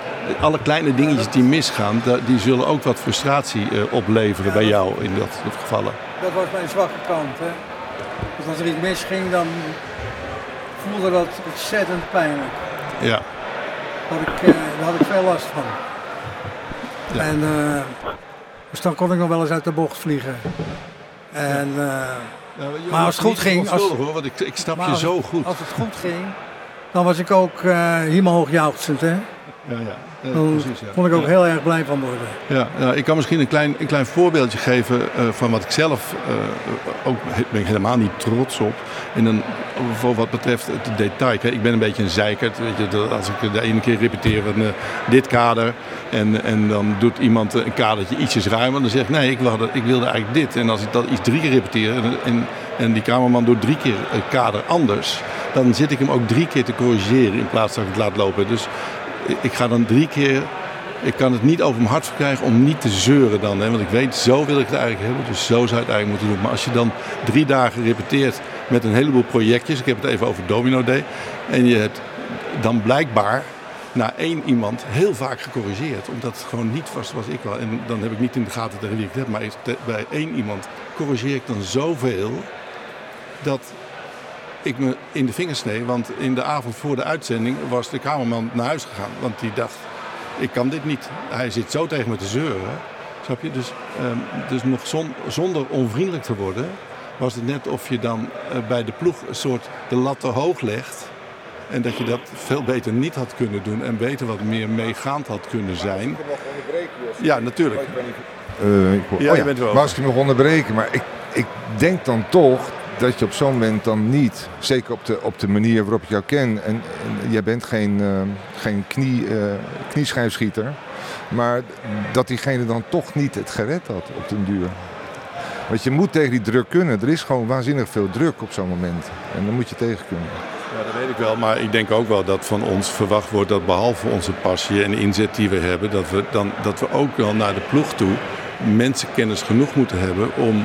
alle kleine dingetjes die misgaan, die zullen ook wat frustratie eh, opleveren bij jou in dat soort gevallen. Dat was mijn zwakke kant. Hè. Dus als er iets misging, dan voelde dat ontzettend pijnlijk. Ja, Daar had ik, eh, daar had ik veel last van. Ja. En, eh, dus dan kon ik nog wel eens uit de bocht vliegen. En, eh, Maar als het goed ging, als-. Hoor, want ik, ik snap je zo goed. Als het goed ging, dan was ik ook uh, hemelhoog jauchzend. Hè? Ja, ja. Precies, ja. kon ik ook Ja. heel erg blij van worden. Ja, ik kan misschien een klein, een klein voorbeeldje geven eh, van wat ik zelf eh, ook ben ik helemaal niet trots op. En dan voor wat betreft het detail. Hè. Ik ben een beetje een zeikert. Weet je, dat als ik de ene keer repeteer van eh, dit kader en, en dan doet iemand een kadertje ietsjes ruimer. Dan zeg ik nee, ik wilde, ik wilde eigenlijk dit. En als ik dat iets drie keer repeteer en, en, en die kamerman doet drie keer een kader anders. Dan zit ik hem ook drie keer te corrigeren in plaats dat ik het laat lopen. Dus ik ga dan drie keer ik kan het niet over mijn hart verkrijgen om niet te zeuren dan. Hè? Want ik weet, zo wil ik het eigenlijk hebben. Dus zo zou je het eigenlijk moeten doen. Maar als je dan drie dagen repeteert met een heleboel projectjes. Ik heb het even over Domino Day. En je hebt dan blijkbaar na één iemand heel vaak gecorrigeerd. Omdat het gewoon niet was zoals ik wil. En dan heb ik niet in de gaten tegen wie ik het heb. Maar bij één iemand corrigeer ik dan zoveel. Dat ik me in de vingers snee. Want in de avond voor de uitzending was de kamerman naar huis gegaan. Want die dacht, ik kan dit niet. Hij zit zo tegen me te zeuren. Snap je? Dus, ehm, dus nog zon- zonder onvriendelijk te worden, was het net of je dan eh, bij de ploeg een soort de lat te hoog legt. En dat je dat veel beter niet had kunnen doen en beter wat meer meegaand had kunnen zijn. Ja, natuurlijk. Eh, ik hoor- Ja, oh je bent wel Maar als ik nog onderbreken, maar ik, ik denk dan toch dat je op zo'n moment dan niet, zeker op de, op de manier waarop ik jou ken, en, jij bent geen, eh, geen knie, eh, knieschijfschieter, maar dat diegene dan toch niet het gered had op den duur. Want je moet tegen die druk kunnen. Er is gewoon waanzinnig veel druk op zo'n moment. En dan moet je tegen kunnen. Ja, dat weet ik wel. Maar ik denk ook wel dat van ons verwacht wordt dat behalve onze passie en inzet die we hebben, dat we, dan, dat we ook wel naar de ploeg toe mensenkennis genoeg moeten hebben om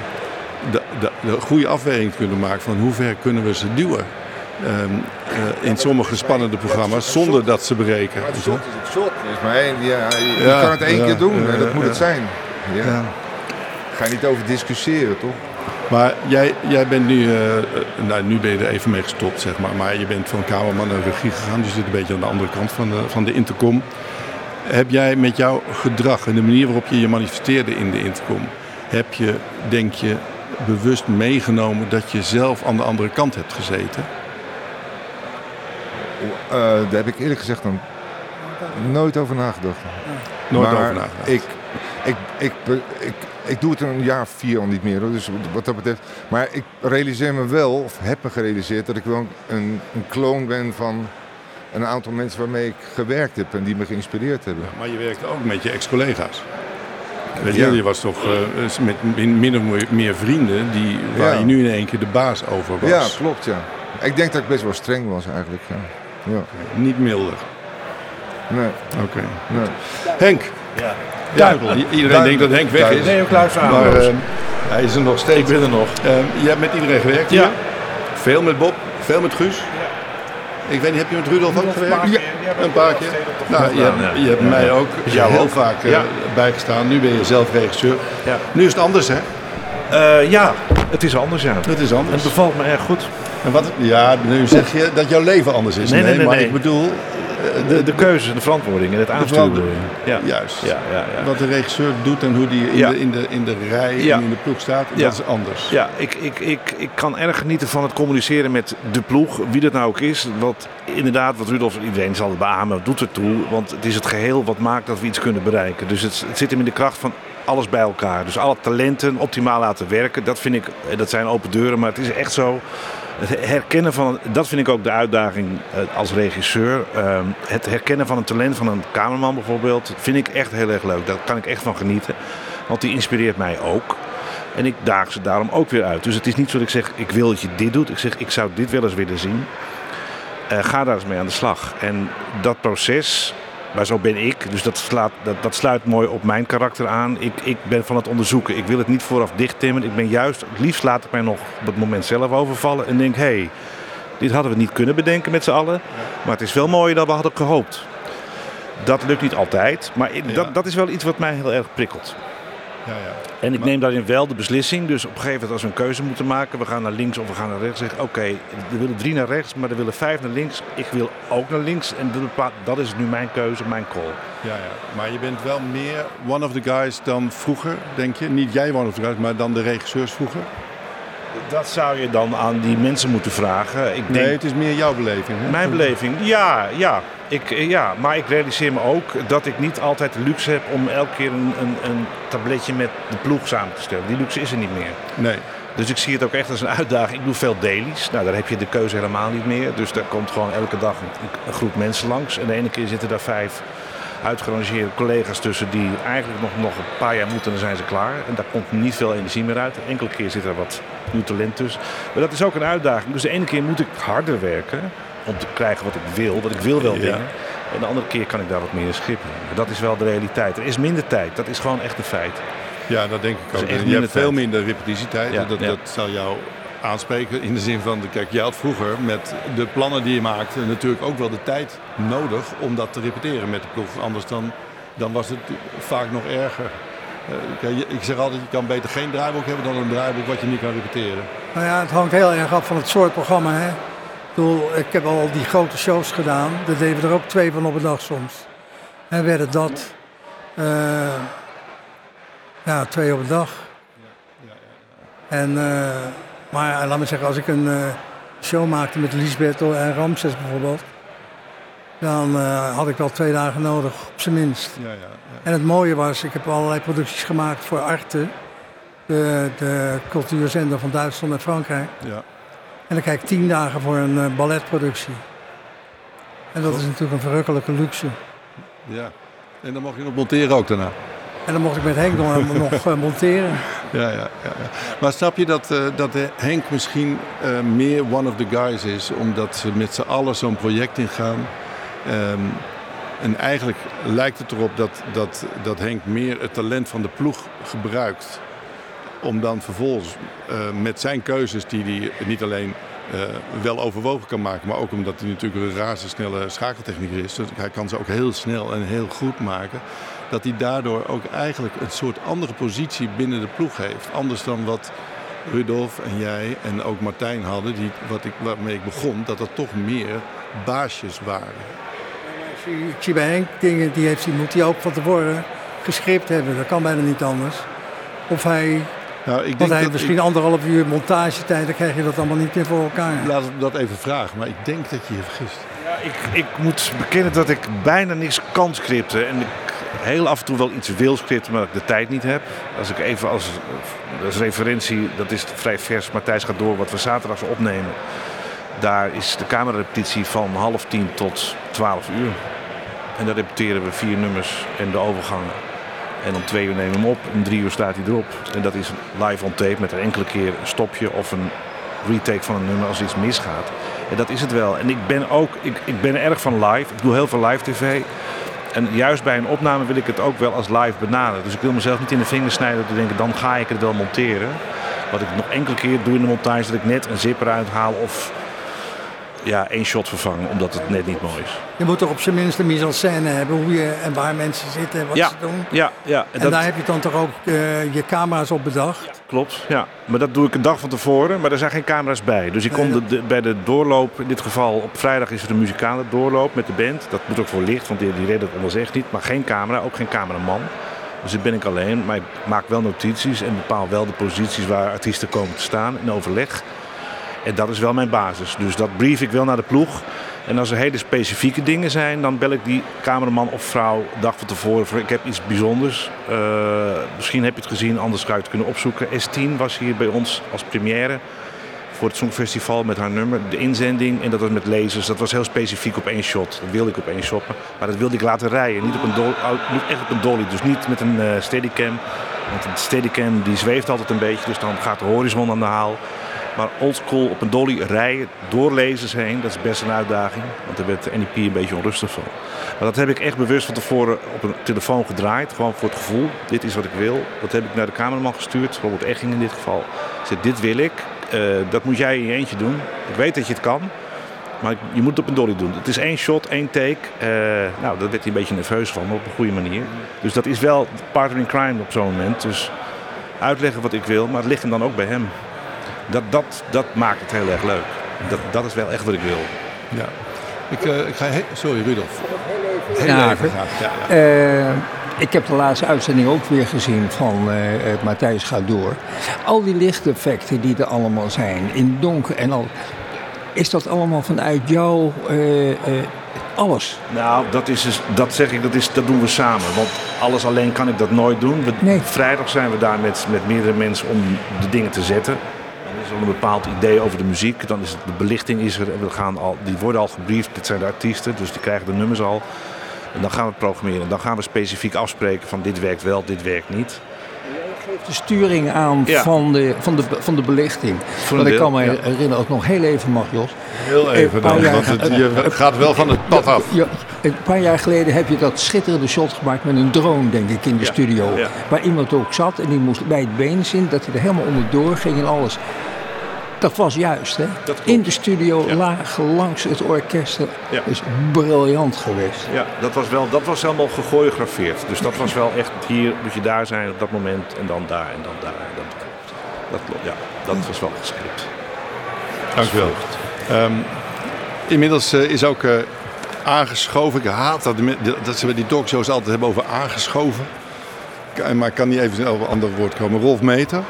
de, de, de goede afweging te kunnen maken van hoe ver kunnen we ze duwen. Ehm, eh, in sommige spannende programma's zonder dat ze breken. Maar het is het shot. Is maar één, ja, je, je Ja, kan het één ja, keer doen en dat moet het zijn. Ja. Ja. Ga je niet over discussiëren, toch? Maar jij, jij bent nu, eh, eh, nou, nu ben je er even mee gestopt, zeg maar. Maar je bent van kamerman naar regie gegaan, dus je zit een beetje aan de andere kant van de, van de intercom. Heb jij met jouw gedrag en de manier waarop je je manifesteerde in de intercom, heb je, denk je, bewust meegenomen dat je zelf aan de andere kant hebt gezeten? Eh, daar heb ik eerlijk gezegd dan nooit over nagedacht. Nooit maar over nagedacht. Ik, ik, ik, ik, doe het een jaar of vier al niet meer. Dus wat dat betreft. Maar ik realiseer me wel, of heb me gerealiseerd, dat ik wel een, een kloon ben van een aantal mensen waarmee ik gewerkt heb en die me geïnspireerd hebben. Maar je werkte ook met je ex-collega's. Weet je, Ja. je was toch eh, met min min of meer vrienden die, waar Ja. je nu in één keer de baas over was. Ja, klopt ja. Ik denk dat ik best wel streng was eigenlijk. Ja. Ja. Niet milder. Nee, Oké. nee. Henk. I- Iedereen denkt dat Henk weg is. Nee, ook luister aan. Maar Roos. eh, hij is er nog steeds. ik ben er nog. Eh, je hebt met iedereen gewerkt Ja. hier. Veel met Bob, veel met Guus. Ik weet niet, heb je met Rudolf ook gewerkt? Ja, een paar keer. Nou, je, hebt, je hebt mij ook heel vaak eh, bijgestaan. Nu ben je zelf regisseur. Nu is het anders, hè? Eh, ja, het is anders, ja. Het is anders. het bevalt me erg goed. En wat, ja, nu zeg je dat jouw leven anders is. Nee, nee, nee, maar nee. ik bedoel, De, de keuzes en de verantwoording en het aansturen. Ja. juist. Ja, ja, ja. Wat de regisseur doet en hoe die in, de, in, de, in de rij en in de ploeg staat, dat is anders. Ja, ik, ik, ik, ik kan erg genieten van het communiceren met de ploeg, wie dat nou ook is. Wat inderdaad, wat Rudolf, iedereen zal het beamen, doet ertoe. Want het is het geheel wat maakt dat we iets kunnen bereiken. Dus het, het zit hem in de kracht van alles bij elkaar. Dus alle talenten optimaal laten werken, dat vind ik, eh, dat zijn open deuren. Maar het is echt zo, het herkennen van, dat vind ik ook de uitdaging eh, als regisseur. Ehm, Het herkennen van een talent van een cameraman bijvoorbeeld, vind ik echt heel erg leuk. Daar kan ik echt van genieten. Want die inspireert mij ook. En ik daag ze daarom ook weer uit. Dus het is niet zo dat ik zeg, ik wil dat je dit doet. Ik zeg, ik zou dit wel eens willen zien. Eh, ga daar eens mee aan de slag. En dat proces, maar zo ben ik. Dus dat, slaat, dat, dat sluit mooi op mijn karakter aan. Ik, ik ben van het onderzoeken. Ik wil het niet vooraf dichttimmen. Ik ben juist, het liefst laat ik mij nog op het moment zelf overvallen. En denk, hé, hey, dit hadden we niet kunnen bedenken met z'n allen. Maar het is wel mooier dan we hadden gehoopt. Dat lukt niet altijd. Maar dat, dat is wel iets wat mij heel erg prikkelt. Ja, ja. En ik neem daarin wel de beslissing. Dus op een gegeven moment als we een keuze moeten maken. We gaan naar links of we gaan naar rechts. Zeg oké, er willen drie naar rechts, maar er willen vijf naar links. Ik wil ook naar links. En dat is nu mijn keuze, mijn call. Ja, ja. Maar je bent wel meer one of the guys dan vroeger, denk je? Niet jij one of the guys, maar dan de regisseurs vroeger? Dat zou je dan aan die mensen moeten vragen. Ik denk, Nee, het is meer jouw beleving. Hè? Mijn beleving, ja, ja. Ik, eh, ja. Maar ik realiseer me ook dat ik niet altijd de luxe heb om elke keer een, een, een tabletje met de ploeg samen te stellen. Die luxe is er niet meer. Nee. Dus ik zie het ook echt als een uitdaging. Ik doe veel dailies. Nou, daar heb je de keuze helemaal niet meer. Dus daar komt gewoon elke dag een, een groep mensen langs. En de ene keer zitten daar vijf uitgerangeerde collega's tussen die eigenlijk nog, nog een paar jaar moeten en dan zijn ze klaar. En daar komt niet veel energie meer uit. Enkele keer zit er wat nieuw talent tussen. Maar dat is ook een uitdaging. Dus de ene keer moet ik harder werken om te krijgen wat ik wil. Want ik wil wel Ja. dingen. En de andere keer kan ik daar wat meer in schippen. Dat is wel de realiteit. Er is minder tijd. Dat is gewoon echt een feit. Ja, dat denk ik ook. Je hebt veel minder repetitietijd. Ja, dat, ja. dat zal jou aanspreken in de zin van, kijk, jij had vroeger met de plannen die je maakte natuurlijk ook wel de tijd nodig om dat te repeteren met de ploeg. Anders dan, dan was het vaak nog erger. Eh, ik zeg altijd, je kan beter geen draaiboek hebben dan een draaiboek wat je niet kan repeteren. Nou ja, het hangt heel erg af van het soort programma. Hè? Ik, bedoel, ik heb al die grote shows gedaan. Daar deden we er ook twee van op een dag soms. En werden dat eh, ja, twee op een dag. En, eh, maar laat me zeggen, als ik een eh, show maakte met Lisbeth en Ramses bijvoorbeeld, dan had ik wel twee dagen nodig, op zijn minst. Ja, ja, En het mooie was, ik heb allerlei producties gemaakt voor Arte, de, de cultuurzender van Duitsland en Frankrijk. ja. En dan kijk ik tien dagen voor een eh, balletproductie. En dat is natuurlijk een verrukkelijke luxe. ja. En dan mocht je nog monteren ook daarna. En dan mocht ik met Henk nog, nog eh, monteren. Ja, ja, ja, ja. Maar snap je dat, eh, dat eh, Henk misschien eh, meer one of the guys is, omdat ze met z'n allen zo'n project ingaan? Ehm, en eigenlijk lijkt het erop dat, dat, dat Henk meer het talent van de ploeg gebruikt. Om dan vervolgens eh, met zijn keuzes, die hij niet alleen eh, wel overwogen kan maken, maar ook omdat hij natuurlijk een razendsnelle schakeltechnieker is. Dus hij kan ze ook heel snel en heel goed maken dat hij daardoor ook eigenlijk een soort andere positie binnen de ploeg heeft. Anders dan wat Rudolf en jij en ook Martijn hadden, die, wat ik, waarmee ik begon, dat er toch meer baasjes waren. Ik zie- bij Henk dingen, die, heeft, die moet hij ook van tevoren gescript hebben. Dat kan bijna niet anders. Of hij, Nou, ik want denk hij heeft misschien ik, anderhalf uur montagetijd, dan krijg je dat allemaal niet meer voor elkaar. laat ik dat even vragen, maar ik denk dat je je vergist. Ja, ik, ik moet bekennen dat ik bijna niks kan scripten. En ik heel af en toe wel iets wil scripten, maar dat ik de tijd niet heb. Als ik even als, als referentie, dat is vrij vers, Matthijs gaat door wat we zaterdags opnemen. Daar is de camerarepetitie van half tien tot twaalf uur. En daar repeteren we vier nummers en de overgangen. En om twee uur nemen we hem op, om drie uur staat hij erop. En dat is live on tape met een enkele keer een stopje of een retake van een nummer als iets misgaat. En dat is het wel. En ik ben ook, ik, ik ben erg van live. Ik doe heel veel live tv. En juist bij een opname wil ik het ook wel als live benaderen. Dus ik wil mezelf niet in de vingers snijden te denken, dan ga ik het wel monteren. Wat ik nog enkele keer doe in de montage, dat ik net een zipper uithaal of ja, één shot vervangen, omdat het net niet mooi is. Je moet toch op zijn minst een mise en scène hebben, hoe je en waar mensen zitten en wat Ja, ze doen. ja, ja. En dat- daar heb je dan toch ook eh, je camera's op bedacht. Klopt, ja. Maar dat doe ik een dag van tevoren, maar er zijn geen camera's bij. Dus ik kom de, de- bij de doorloop, in dit geval op vrijdag is er een muzikale doorloop met de band. Dat moet ook voor licht, want die, die redden het anders echt niet. Maar geen camera, ook geen cameraman. Dus dan ben ik alleen, maar ik maak wel notities en bepaal wel de posities waar artiesten komen te staan in overleg. En dat is wel mijn basis. Dus dat brief ik wel naar de ploeg. En als er hele specifieke dingen zijn, dan bel ik die cameraman of vrouw dag van tevoren voor ik heb iets bijzonders. Eh, misschien heb je het gezien, anders zou je het kunnen opzoeken. S10 was hier bij ons als première voor het Songfestival met haar nummer. De inzending en dat was met lasers. Dat was heel specifiek op één shot. Dat wilde ik op één shot. Maar dat wilde ik laten rijden. Niet, op een dol, oh, echt op een dolly. Dus niet met een eh, steadicam. Want een steadicam die zweeft altijd een beetje. Dus dan gaat de horizon aan de haal. Maar oldschool op een dolly rijden door lasers heen, dat is best een uitdaging. Want daar werd de NEP een beetje onrustig van. Maar dat heb ik echt bewust van tevoren op een telefoon gedraaid. Gewoon voor het gevoel, dit is wat ik wil. Dat heb ik naar de cameraman gestuurd, Robert Egging in dit geval. Ik zei, dit wil ik, eh, dat moet jij in je eentje doen. Ik weet dat je het kan, maar je moet het op een dolly doen. Het is één shot, één take. Eh, nou, daar werd hij een beetje nerveus van, maar op een goede manier. Dus dat is wel partner in crime op zo'n moment. Dus uitleggen wat ik wil, maar het ligt hem dan ook bij hem. Dat, dat, dat maakt het heel erg leuk. Dat, dat is wel echt wat ik wil. Ja. Ik, eh, ik ga Sorry, Rudolf. Heel Ja, even ik- graag. Ja, ja. Eh, ik heb de laatste uitzending ook weer gezien van eh Matthijs gaat door. Al die lichteffecten die er allemaal zijn, in donker en al. Is dat allemaal vanuit jou eh, eh, alles? Nou, dat, is dus, dat zeg ik, dat, is, dat doen we samen. Want alles alleen kan ik dat nooit doen. We- Nee. Vrijdag zijn we daar met, met meerdere mensen om de dingen te zetten. Is een bepaald idee over de muziek. Dan is het, de belichting is er. We gaan al, die worden al gebriefd. Dit zijn de artiesten, dus die krijgen de nummers al. En dan gaan we programmeren. Dan gaan we specifiek afspreken van dit werkt wel, dit werkt niet. De sturing aan Ja. van, de, van, de, van de belichting. Want ik kan me ja. herinneren, ook nog heel even mag Jos. Heel even een paar dan, jaar- want het, je gaat wel van het pad af. Ja, een paar jaar geleden heb je dat schitterende shot gemaakt met een drone, denk ik, in de Ja, studio. ja. Waar iemand ook zat en die moest bij het been zien, dat hij er helemaal onderdoor ging en alles. Dat was juist, hè? In de studio, Ja. laag langs het orkest. Ja. is briljant geweest. Ja, dat was, wel, dat was helemaal gechoreografeerd. Dus dat was wel echt, hier moet je daar zijn op dat moment. En dan daar en dan daar. Dat, dat, klopt, ja, dat was wel gescript. Dank u wel. Ehm, inmiddels eh, is ook eh, aangeschoven. Ik haat dat, dat ze bij die talkshows altijd hebben over aangeschoven. Maar ik kan niet even op een ander woord komen. Rolf Meter.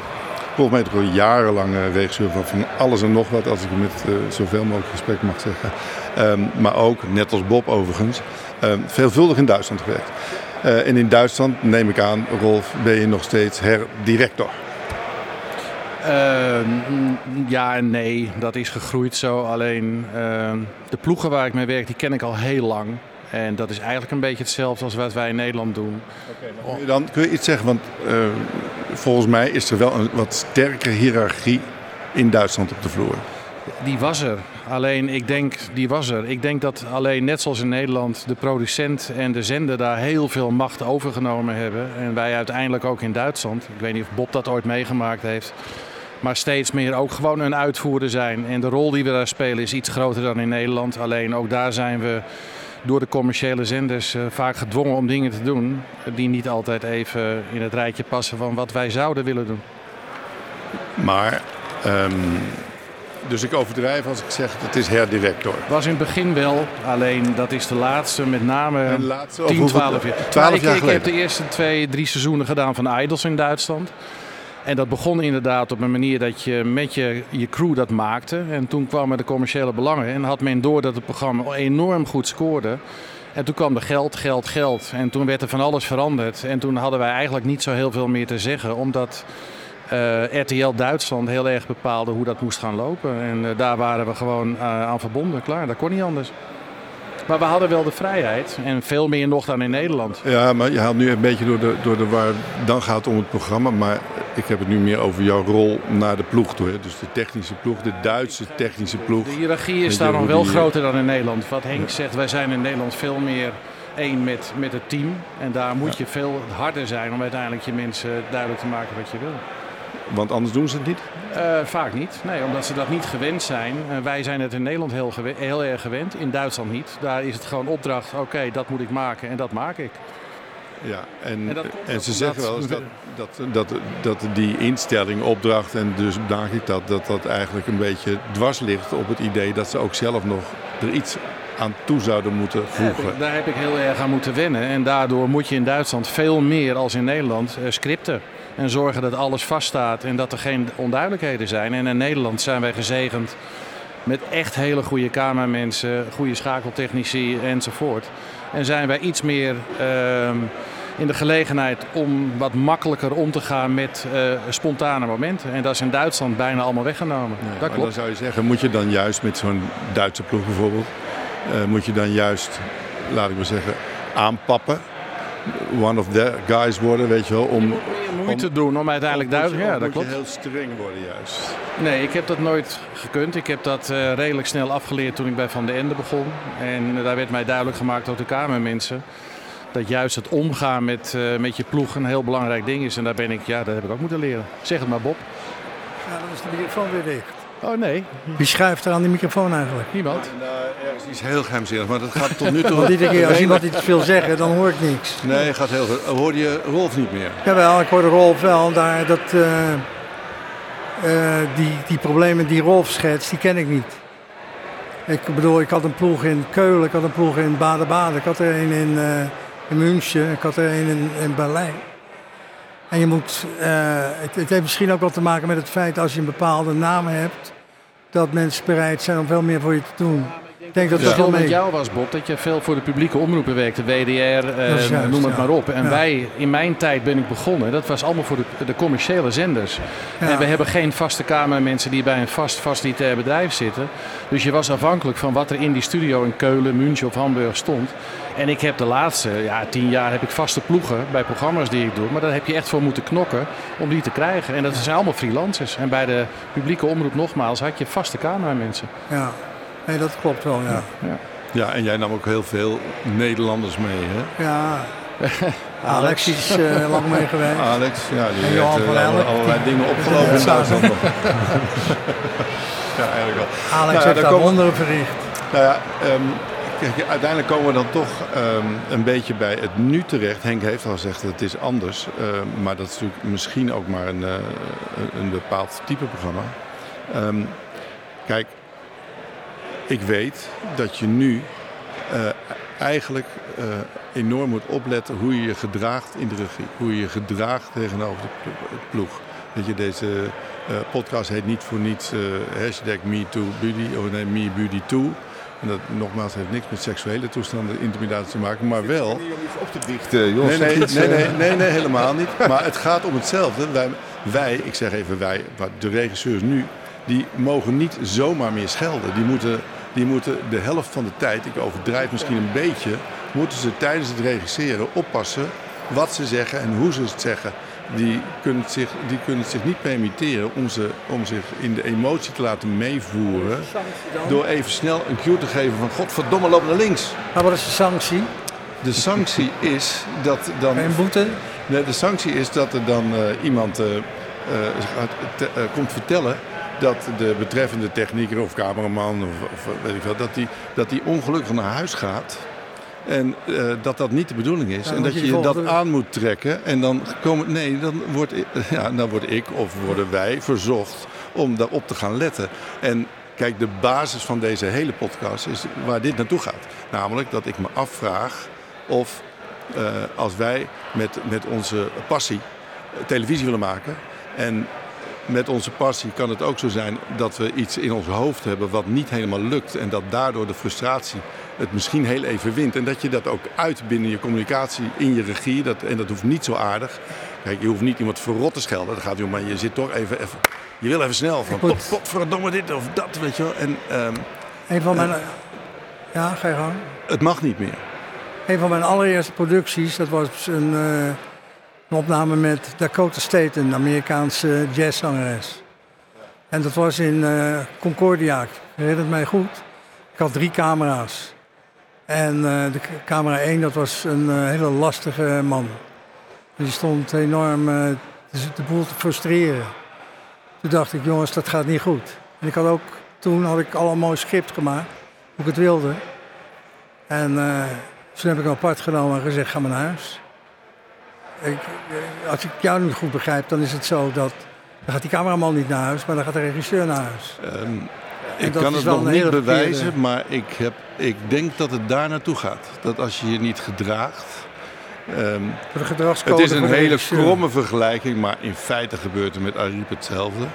Rolf Meter gewoon jarenlang eh, regisseur van, van alles en nog wat. Als ik met eh, zoveel mogelijk gesprek mag zeggen. Ehm, maar ook, net als Bob overigens, ehm, veelvuldig in Duitsland gewerkt. Eh, en in Duitsland, neem ik aan, Rolf, ben je nog steeds herdirector. Eh, mm, ja en nee, dat is gegroeid zo. Alleen eh, de ploegen waar ik mee werk, die ken ik al heel lang. En dat is eigenlijk een beetje hetzelfde als wat wij in Nederland doen. Kun je Dan kun je iets zeggen, want eh, volgens mij is er wel een wat sterkere hiërarchie in Duitsland op de vloer. Die was er. Alleen ik denk, die was er. Ik denk dat alleen net zoals in Nederland de producent en de zender daar heel veel macht overgenomen hebben. En wij uiteindelijk ook in Duitsland. Ik weet niet of Bob dat ooit meegemaakt heeft. Maar steeds meer ook gewoon een uitvoerder zijn. En de rol die we daar spelen is iets groter dan in Nederland. Alleen ook daar zijn we door de commerciële zenders eh, vaak gedwongen om dingen te doen. Die niet altijd even in het rijtje passen van wat wij zouden willen doen. Maar, ehm, dus ik overdrijf als ik zeg het is herdirector. Was in het begin wel, alleen dat is de laatste, met name laatste, over 10, hoeveel- 12 jaar. 12 Nou, ik, jaar ik heb de eerste twee, drie seizoenen gedaan van Idols in Duitsland. En dat begon inderdaad op een manier dat je met je, je crew dat maakte. En toen kwamen de commerciële belangen en had men door dat het programma enorm goed scoorde. En toen kwam er geld, geld, geld. En toen werd er van alles veranderd. En toen hadden wij eigenlijk niet zo heel veel meer te zeggen, omdat eh, RTL Duitsland heel erg bepaalde hoe dat moest gaan lopen. En eh, daar waren we gewoon eh, aan verbonden, klaar. Dat kon niet anders. Maar we hadden wel de vrijheid en veel meer nog dan in Nederland. Ja, maar je haalt nu een beetje door de, door de waar. Dan gaat het om het programma. Maar ik heb het nu meer over jouw rol naar de ploeg toe. Hè. Dus de technische ploeg, de Duitse technische ploeg. De hiërarchie is daar nog wel die, groter dan in Nederland. Wat Henk zegt, wij zijn in Nederland veel meer één met, met het team. En daar moet je veel harder zijn om uiteindelijk je mensen duidelijk te maken wat je wil. Want anders doen ze het niet? Uh, vaak niet. Nee, omdat ze dat niet gewend zijn. Uh, wij zijn het in Nederland heel, heel, erg gewend, in Duitsland niet. Daar is het gewoon opdracht, oké, dat moet ik maken en dat maak ik. Ja, en, en, en ze zeggen wel eens dat, dat, dat, dat die instelling, opdracht en dus bedank ik dat, dat dat eigenlijk een beetje dwars ligt op het idee dat ze ook zelf nog er iets aan toe zouden moeten voegen. Daar heb, ik, daar heb ik heel erg aan moeten wennen. En daardoor moet je in Duitsland veel meer als in Nederland uh, scripten. En zorgen dat alles vaststaat en dat er geen onduidelijkheden zijn. En in Nederland zijn wij gezegend met echt hele goede kamermensen, goede schakeltechnici enzovoort. En zijn wij iets meer uh, in de gelegenheid om wat makkelijker om te gaan met uh, spontane momenten. En dat is in Duitsland bijna allemaal weggenomen. Dat maar klopt. dan zou je zeggen, moet je dan juist met zo'n Duitse ploeg bijvoorbeeld, uh, moet je dan juist, laat ik maar zeggen, aanpappen? One of the guys worden, weet je wel, om... moeite doen om uiteindelijk duidelijk... Ja, dat moet klopt. je heel streng worden juist. Nee, ik heb dat nooit gekund. Ik heb dat uh, redelijk snel afgeleerd toen ik bij Van de Ende begon. En uh, daar werd mij duidelijk gemaakt door de Kamermensen... dat juist het omgaan met, uh, met je ploeg een heel belangrijk ding is. En daar ben ik, ja, dat heb ik ook moeten leren. Zeg het maar, Bob. Ja, dan is de microfoon weer dicht. Oh nee. Wie schuift er aan die microfoon eigenlijk? Niemand. Nou, ergens iets heel geheimzinnig, maar dat gaat tot nu toe... Want iedere keer als iemand iets wil zeggen, dan hoor ik niks. Nee, gaat heel goed. Hoorde je Rolf niet meer? Jawel, ik hoorde Rolf wel. Daar, dat, uh, uh, die, die problemen die Rolf schetst, die ken ik niet. Ik bedoel, ik had een ploeg in Keulen, ik had een ploeg in Baden-Baden, ik had er een in, uh, in München, ik had er een in, in Berlijn. En je moet, uh, het, het, heeft misschien ook wel te maken met het feit als je een bepaalde naam hebt, dat mensen bereid zijn om veel meer voor je te doen. Ik denk dat het dat wel mee... met jou was, Bob, dat je veel voor de publieke omroepen werkte, WDR, uh, juist, noem het ja. maar op. En ja. wij, in mijn tijd ben ik begonnen, dat was allemaal voor de, de commerciële zenders. Ja. En we hebben geen vaste kamermensen die bij een vast facilitair bedrijf zitten. Dus je was afhankelijk van wat er in die studio in Keulen, München of Hamburg stond. En ik heb de laatste ja, tien jaar heb ik vaste ploegen bij programma's die ik doe. Maar daar heb je echt voor moeten knokken om die te krijgen. En dat zijn allemaal freelancers. En bij de publieke omroep nogmaals had je vaste cameramensen. Ja, nee, dat klopt wel, ja. ja. Ja, en jij nam ook heel veel Nederlanders mee, hè? Ja. Alex is uh, lang mee geweest. Alex, ja, die heeft uh, alle, allerlei dingen opgelopen in Duitsland ja, eigenlijk wel. Alex nou, heeft daar wonderen verricht. Nou ja, um, Kijk, uiteindelijk komen we dan toch um, een beetje bij het nu terecht. Henk heeft al gezegd dat het is anders. Uh, maar dat is natuurlijk misschien ook maar een, uh, een bepaald type programma. Um, kijk, ik weet dat je nu uh, eigenlijk enorm moet opletten hoe je je gedraagt in de regie. Hoe je je gedraagt tegenover de ploeg. Dat je deze podcast heet niet voor niets hashtag MeTooBuddy of nee, MeBuddy2. En dat nogmaals heeft niks met seksuele toestanden, intimidatie te maken, maar wel. Om iets op te dichten. Nee, nee, nee, nee, nee, nee, helemaal niet. Maar het gaat om hetzelfde. Wij, wij, ik zeg even wij, de regisseurs nu, die mogen niet zomaar meer schelden. Die moeten, die moeten de helft van de tijd, ik overdrijf misschien een beetje, moeten ze tijdens het regisseren oppassen wat ze zeggen en hoe ze het zeggen. Die kunnen, het zich, die kunnen zich niet permitteren om, ze, om zich in de emotie te laten meevoeren. Door even snel een cue te geven van godverdomme loop naar links. Maar wat is de sanctie? De sanctie is dat dan... Een boete? Nee, de sanctie is dat er dan uh, iemand uh, uh, te, komt vertellen dat de betreffende technieker of cameraman of, of weet ik wel, dat die, dat die ongelukkig naar huis gaat. En uh, dat dat niet de bedoeling is. Ja, en dat je je dat aan moet trekken. En dan komen. Nee, dan word, ja, dan word ik of worden wij verzocht om daarop te gaan letten. En kijk, de basis van deze hele podcast is waar dit naartoe gaat. Namelijk dat ik me afvraag of uh, als wij met, met onze passie televisie willen maken. En met onze passie kan het ook zo zijn dat we iets in ons hoofd hebben wat niet helemaal lukt. En dat daardoor de frustratie het misschien heel even wint. En dat je dat ook uit binnen je communicatie, in je regie. Dat, en dat hoeft niet zo aardig. Kijk, je hoeft niet iemand verrot te schelden. Dat gaat niet om, maar je zit toch even... even je wil even snel van verdomme dit of dat, weet je wel. En, um, een van mijn... Uh, ja, ga je gang. Het mag niet meer. Een van mijn allereerste producties, dat was een, uh, een opname met Dakota State, een Amerikaanse jazzzangeres. En dat was in uh, Concordia, ik herinner het mij goed. Ik had drie camera's. En eh, de camera 1, dat was een eh, hele lastige man. Die stond enorm de, boel te frustreren. Toen dacht ik, jongens, dat gaat niet goed. En ik had ook, toen had ik al een mooi script gemaakt, hoe ik het wilde. En toen heb ik hem apart genomen en gezegd, ga maar naar huis. Ik, eh, als ik jou niet goed begrijp, dan is het zo dat... Dan gaat die cameraman niet naar huis, maar dan gaat de regisseur naar huis. Ehm, ik kan het nog niet verkeerde- bewijzen, maar ik, heb, ik denk dat het daar naartoe gaat. Dat als je je niet gedraagt. ehm, de het is een hele regisseur. kromme vergelijking, maar in feite gebeurt er met Ariep hetzelfde.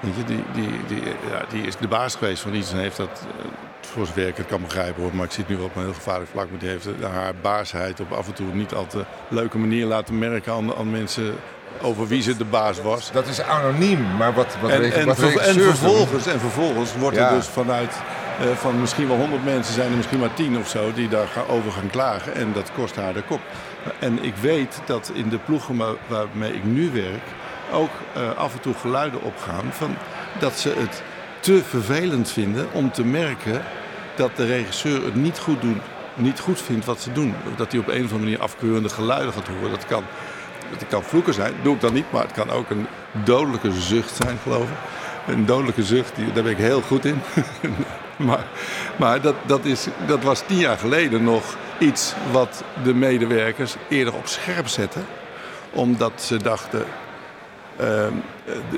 Weet je, die, die, die, ja, die is de baas geweest van iets en heeft dat eh, voor werk, ik kan begrijpen hoor, maar ik zit nu wel op een heel gevaarlijk vlak. Maar die heeft eh, haar baasheid op af en toe niet al te leuke manier laten merken aan, aan mensen over wie ze de baas was. Dat is anoniem, maar wat, wat, En, wat ver- en, vervolgens, en vervolgens wordt Ja. er dus vanuit eh, van misschien wel 100 mensen zijn er misschien maar 10 of zo die daar gaan, over gaan klagen. En dat kost haar de kop. En ik weet dat in de ploegen waar- waarmee ik nu werk ook eh, af en toe geluiden opgaan van dat ze het te vervelend vinden om te merken dat de regisseur het niet goed, doen, niet goed vindt wat ze doen. Dat hij op een of andere manier afkeurende geluiden gaat horen. Dat kan, dat kan vloeken zijn, doe ik dan niet, maar het kan ook een dodelijke zucht zijn, geloof ik. Een dodelijke zucht, daar ben ik heel goed in. maar maar dat, dat, is, dat was tien jaar geleden nog iets wat de medewerkers eerder op scherp zetten. Omdat ze dachten, ehm,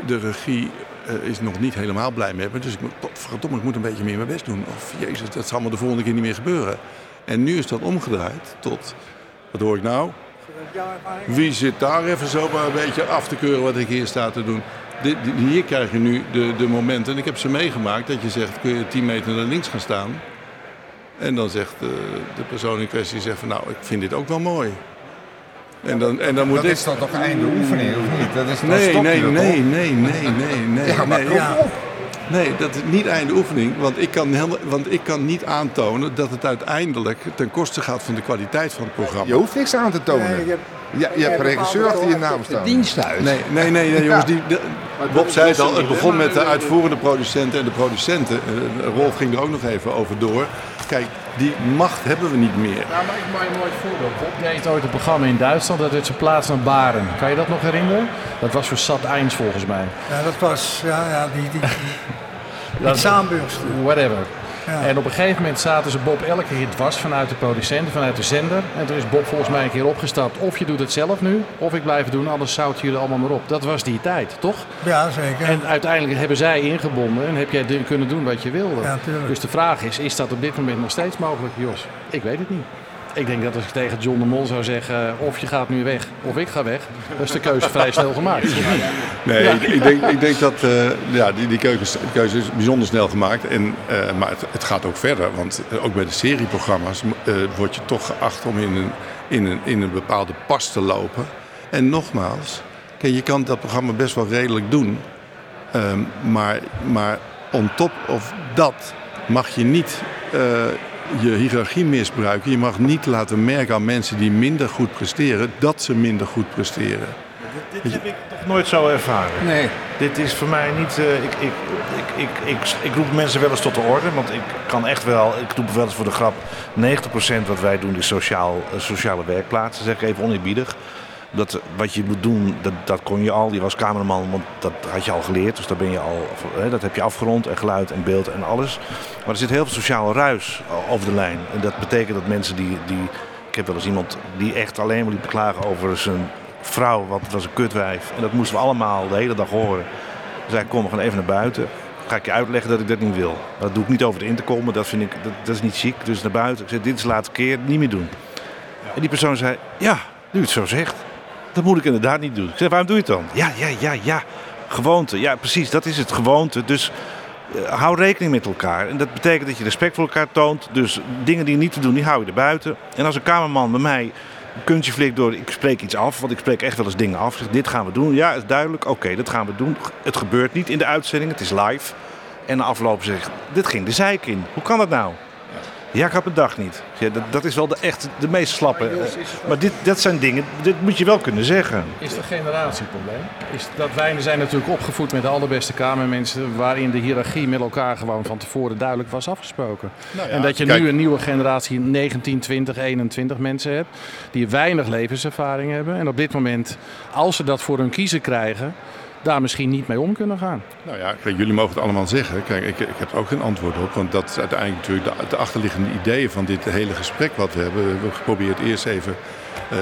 de regie eh, is nog niet helemaal blij met me. Dus ik moet, ik moet een beetje meer mijn best doen. Of jezus, dat zal me de volgende keer niet meer gebeuren. En nu is dat omgedraaid tot, wat hoor ik nou? Wie zit daar even zo maar een beetje af te keuren wat ik hier sta te doen? Hier krijg je nu de, de momenten, en ik heb ze meegemaakt, dat je zegt, kun je 10 meter naar links gaan staan? En dan zegt de, de persoon in kwestie, zegt nou, ik vind dit ook wel mooi. En dan, en dan moet Dat ik... is dan toch einde oefening, of niet? Dat is, dan Nee, nee, nee, nee, nee, nee, nee. Ja, maar nee, op. Nee, dat is niet einde oefening. Want ik, kan helemaal, want ik kan niet aantonen dat het uiteindelijk ten koste gaat van de kwaliteit van het programma. Je hoeft niks aan te tonen. Nee, je hebt- Ja, je hebt een regisseur achter je naam De staan. dienst uit. Nee, nee, nee, nee jongens. Die, de- Bob zei het al, het begon met de uitvoerende producenten en de producenten. Eh, Rolf ging er ook nog even over door. Kijk, die macht hebben we niet meer. Nou, maar ik maak een mooi voorbeeld. Bob deed ooit een programma in Duitsland, dat werd zijn plaats naar Baren. Kan je dat nog herinneren? Dat was voor Sat 1 volgens mij. Ja, dat was, ja, ja die, die, die saambursten. Whatever. Ja. En op een gegeven moment zaten ze Bob elke keer dwars vanuit de producenten, vanuit de zender. En toen is Bob volgens mij een keer opgestapt. Of je doet het zelf nu, of ik blijf het doen, anders zout jullie allemaal maar op. Dat was die tijd, toch? Ja, zeker. En uiteindelijk hebben zij ingebonden en heb jij kunnen doen wat je wilde. Ja, dus de vraag is, is dat op dit moment nog steeds mogelijk, Jos? Ik weet het niet. Ik denk dat als ik tegen John de Mol zou zeggen, of je gaat nu weg, of ik ga weg, dan is de keuze vrij snel gemaakt. Nee, Ja. ik, ik denk, ik denk dat eh, ja, die, die keuze, keuze is bijzonder snel gemaakt. En, eh, maar het, het gaat ook verder. Want eh, ook bij de serieprogramma's eh, word je toch geacht om in een, in, een, in een bepaalde pas te lopen. En nogmaals, je kan dat programma best wel redelijk doen. Ehm, maar, maar on top of dat mag je niet je hiërarchie misbruiken. Je mag niet laten merken aan mensen die minder goed presteren dat ze minder goed presteren. Dit heb ik nog nooit zo ervaren. Nee. Dit is voor mij niet. eh, ik, ik, ik, ik, ik, ik roep mensen wel eens tot de orde. Want ik kan echt wel. Ik roep wel eens voor de grap. 90% wat wij doen is sociaal, eh, sociale werkplaatsen. Zeg ik even oneerbiedig. Dat, wat je moet doen, dat, dat kon je al. Je was cameraman, want dat had je al geleerd. Dus daar ben je al, dat heb je afgerond. En geluid en beeld en alles. Maar er zit heel veel sociale ruis over de lijn. En dat betekent dat mensen die. die ik heb wel eens iemand die echt alleen maar liep te klagen over zijn vrouw. Wat was een kutwijf. En dat moesten we allemaal de hele dag horen. Hij kom, we gaan even naar buiten. Ga ik je uitleggen dat ik dat niet wil. Dat doe ik niet over de intercom, dat vind ik, dat, is niet chic. Dus naar buiten. Ik zei, dit is de laatste keer, niet meer doen. En die persoon zei, ja, nu het zo zegt. Dat moet ik inderdaad niet doen. Waarom doe je het dan? Ja, ja, ja, ja. Gewoonte. Ja, precies, dat is het, gewoonte. Dus eh, hou rekening met elkaar. En dat betekent dat je respect voor elkaar toont. Dus dingen die je niet te doen, die hou je er buiten. En als een kamerman bij mij kuntje flikt door, ik spreek iets af. Want ik spreek echt wel eens dingen af. Zeg, dit gaan we doen. Ja, is duidelijk. Oké, dat gaan we doen. Het gebeurt niet in de uitzending, het is live. En na afloop zeg ik, dit ging de zeik in. Hoe kan dat nou? Ja, ik had mijn dag niet. Ja, dat, dat is wel de, echt de meest slappe. Maar dit, dat zijn dingen, dit moet je wel kunnen zeggen. Is het een generatieprobleem? Is dat wij zijn natuurlijk opgevoed met de allerbeste kamermensen... waarin de hiërarchie met elkaar gewoon van tevoren duidelijk was afgesproken. Nou ja, en dat je kijk- nu een nieuwe generatie 19, 20, 21 mensen hebt... die weinig levenservaring hebben. En op dit moment, als ze dat voor hun kiezen krijgen... daar misschien niet mee om kunnen gaan. Nou ja, kijk, jullie mogen het allemaal zeggen. Kijk, ik, ik heb er ook geen antwoord op. Want dat is uiteindelijk natuurlijk de, de achterliggende ideeën van dit hele gesprek wat we hebben. We hebben geprobeerd eerst even eh,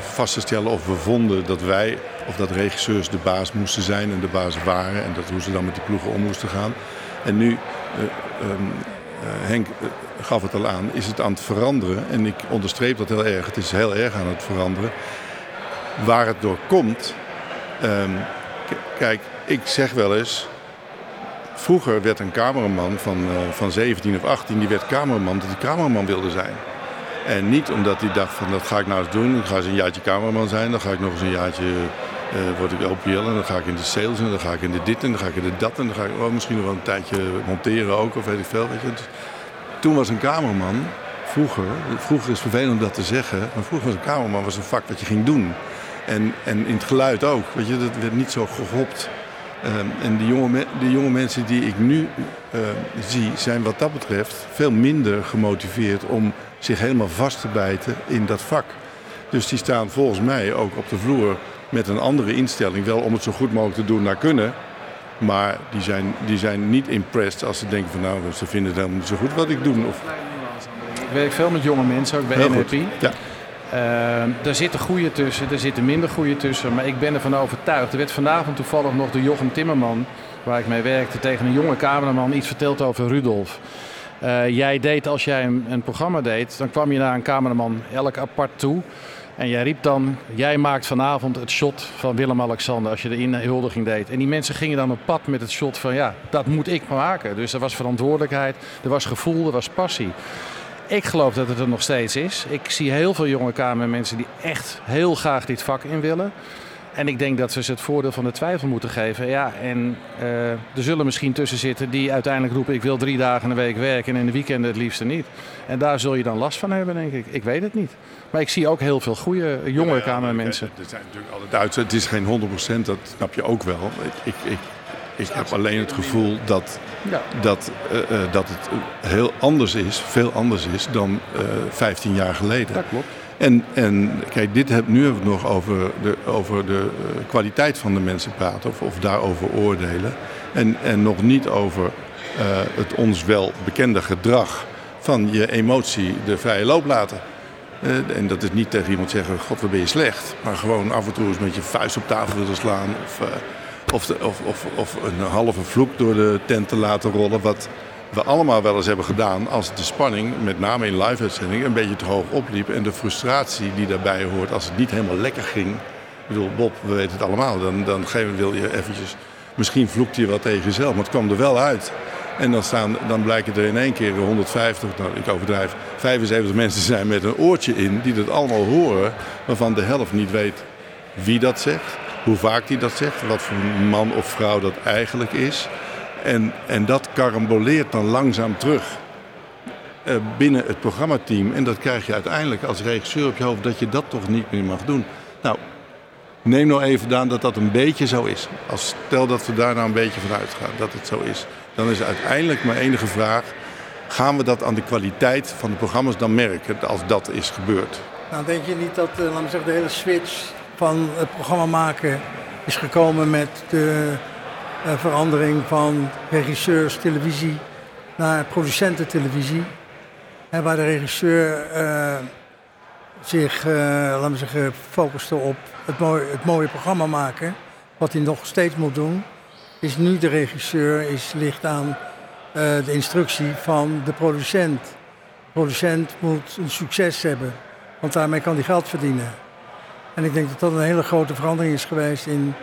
vast te stellen of we vonden dat wij, of dat regisseurs de baas moesten zijn en de baas waren. En dat hoe ze dan met die ploegen om moesten gaan. En nu, eh, ehm, eh, Henk gaf het al aan, is het aan het veranderen. En ik onderstreep dat heel erg. Het is heel erg aan het veranderen. Waar het door komt, ehm, kijk, ik zeg wel eens, Vroeger werd een cameraman van, eh, van 17 of 18, die werd cameraman omdat hij cameraman wilde zijn. En niet omdat hij dacht van dat ga ik nou eens doen, ik ga eens een jaartje cameraman zijn, dan ga ik nog eens een jaartje, eh word ik OPL en dan ga ik in de sales en dan ga ik in de dit en dan ga ik in de dat en dan ga ik oh, misschien nog wel een tijdje monteren ook of weet ik veel. Dus toen was een cameraman, vroeger, vroeger is het vervelend om dat te zeggen, maar vroeger was een cameraman was een vak wat je ging doen. En, en in het geluid ook, weet je, dat werd niet zo gehopt. Ehm, en die jonge, jonge mensen die ik nu eh, zie, zijn wat dat betreft veel minder gemotiveerd om zich helemaal vast te bijten in dat vak. Dus die staan volgens mij ook op de vloer met een andere instelling. Wel om het zo goed mogelijk te doen naar kunnen. Maar die zijn, die zijn niet impressed als ze denken van nou, ze vinden het helemaal niet zo goed wat ik doe. Of, Ik werk veel met jonge mensen, ook bij NLP. Ja. Uh, er zitten goede tussen, er zitten minder goede tussen. Maar ik ben ervan overtuigd. Er werd vanavond toevallig nog door Jochem Timmerman, waar ik mee werkte, tegen een jonge cameraman iets verteld over Rudolf. Uh, jij deed, als jij een, een, programma deed, dan kwam je naar een cameraman elk apart toe. En jij riep dan, jij maakt vanavond het shot van Willem-Alexander als je de inhuldiging deed. En die mensen gingen dan op pad met het shot van, ja, dat moet ik maken. Dus er was verantwoordelijkheid, er was gevoel, er was passie. Ik geloof dat het er nog steeds is. Ik zie heel veel jonge kamermensen die echt heel graag dit vak in willen. En ik denk dat we ze het voordeel van de twijfel moeten geven. Ja, en uh, er zullen misschien tussen zitten die uiteindelijk roepen... ik wil drie dagen in de week werken en in de weekenden het liefste niet. En daar zul je dan last van hebben, denk ik. Ik weet het niet. Maar ik zie ook heel veel goede jonge ja, kamermensen. Er zijn natuurlijk altijd Duits. Het is geen 100%, dat snap je ook wel. Ik, ik, ik heb alleen het gevoel dat, dat, uh, uh, dat het heel anders is, veel anders is dan uh, 15 jaar geleden. Dat klopt. En, en kijk, dit heb, nu hebben we het nog over de, over de uh, kwaliteit van de mensen praten of, of daarover oordelen. En, en nog niet over het ons wel bekende gedrag van je emotie de vrije loop laten. Uh, en dat is niet tegen iemand zeggen, god wat ben je slecht. Maar gewoon af en toe eens met je vuist op tafel willen slaan. Of, uh, of, de, of, of, of een halve vloek door de tent te laten rollen. Wat we allemaal wel eens hebben gedaan als de spanning, met name in live-uitzending, een beetje te hoog opliep. En de frustratie die daarbij hoort als het niet helemaal lekker ging. Ik bedoel, Bob, we weten het allemaal. Dan, dan wil je eventjes, misschien vloekt je wat tegen jezelf, maar het kwam er wel uit. En dan, staan, dan blijken er in één keer 150, nou ik overdrijf, 75 mensen zijn met een oortje in die dat allemaal horen. Waarvan de helft niet weet wie dat zegt, hoe vaak die dat zegt, wat voor man of vrouw dat eigenlijk is. En, en dat karamboleert dan langzaam terug uh, binnen het programmateam. En dat krijg je uiteindelijk als regisseur op je hoofd dat je dat toch niet meer mag doen. Nou, neem nou even aan dat dat een beetje zo is. Als stel dat we daar nou een beetje van uitgaan dat het zo is. Dan is uiteindelijk mijn enige vraag. Gaan we dat aan de kwaliteit van de programma's dan merken als dat is gebeurd? Nou, denk je niet dat uh, laat zeggen, de hele switch van het programma maken is gekomen met de uh, verandering van regisseurs televisie naar producenten televisie. En waar de regisseur uh, zich, uh, laten we zeggen, focuste op het mooie, het mooie programma maken. Wat hij nog steeds moet doen. Is nu de regisseur is, ligt aan de instructie van de producent. De producent moet een succes hebben. Want daarmee kan hij geld verdienen. En ik denk dat dat een hele grote verandering is geweest in,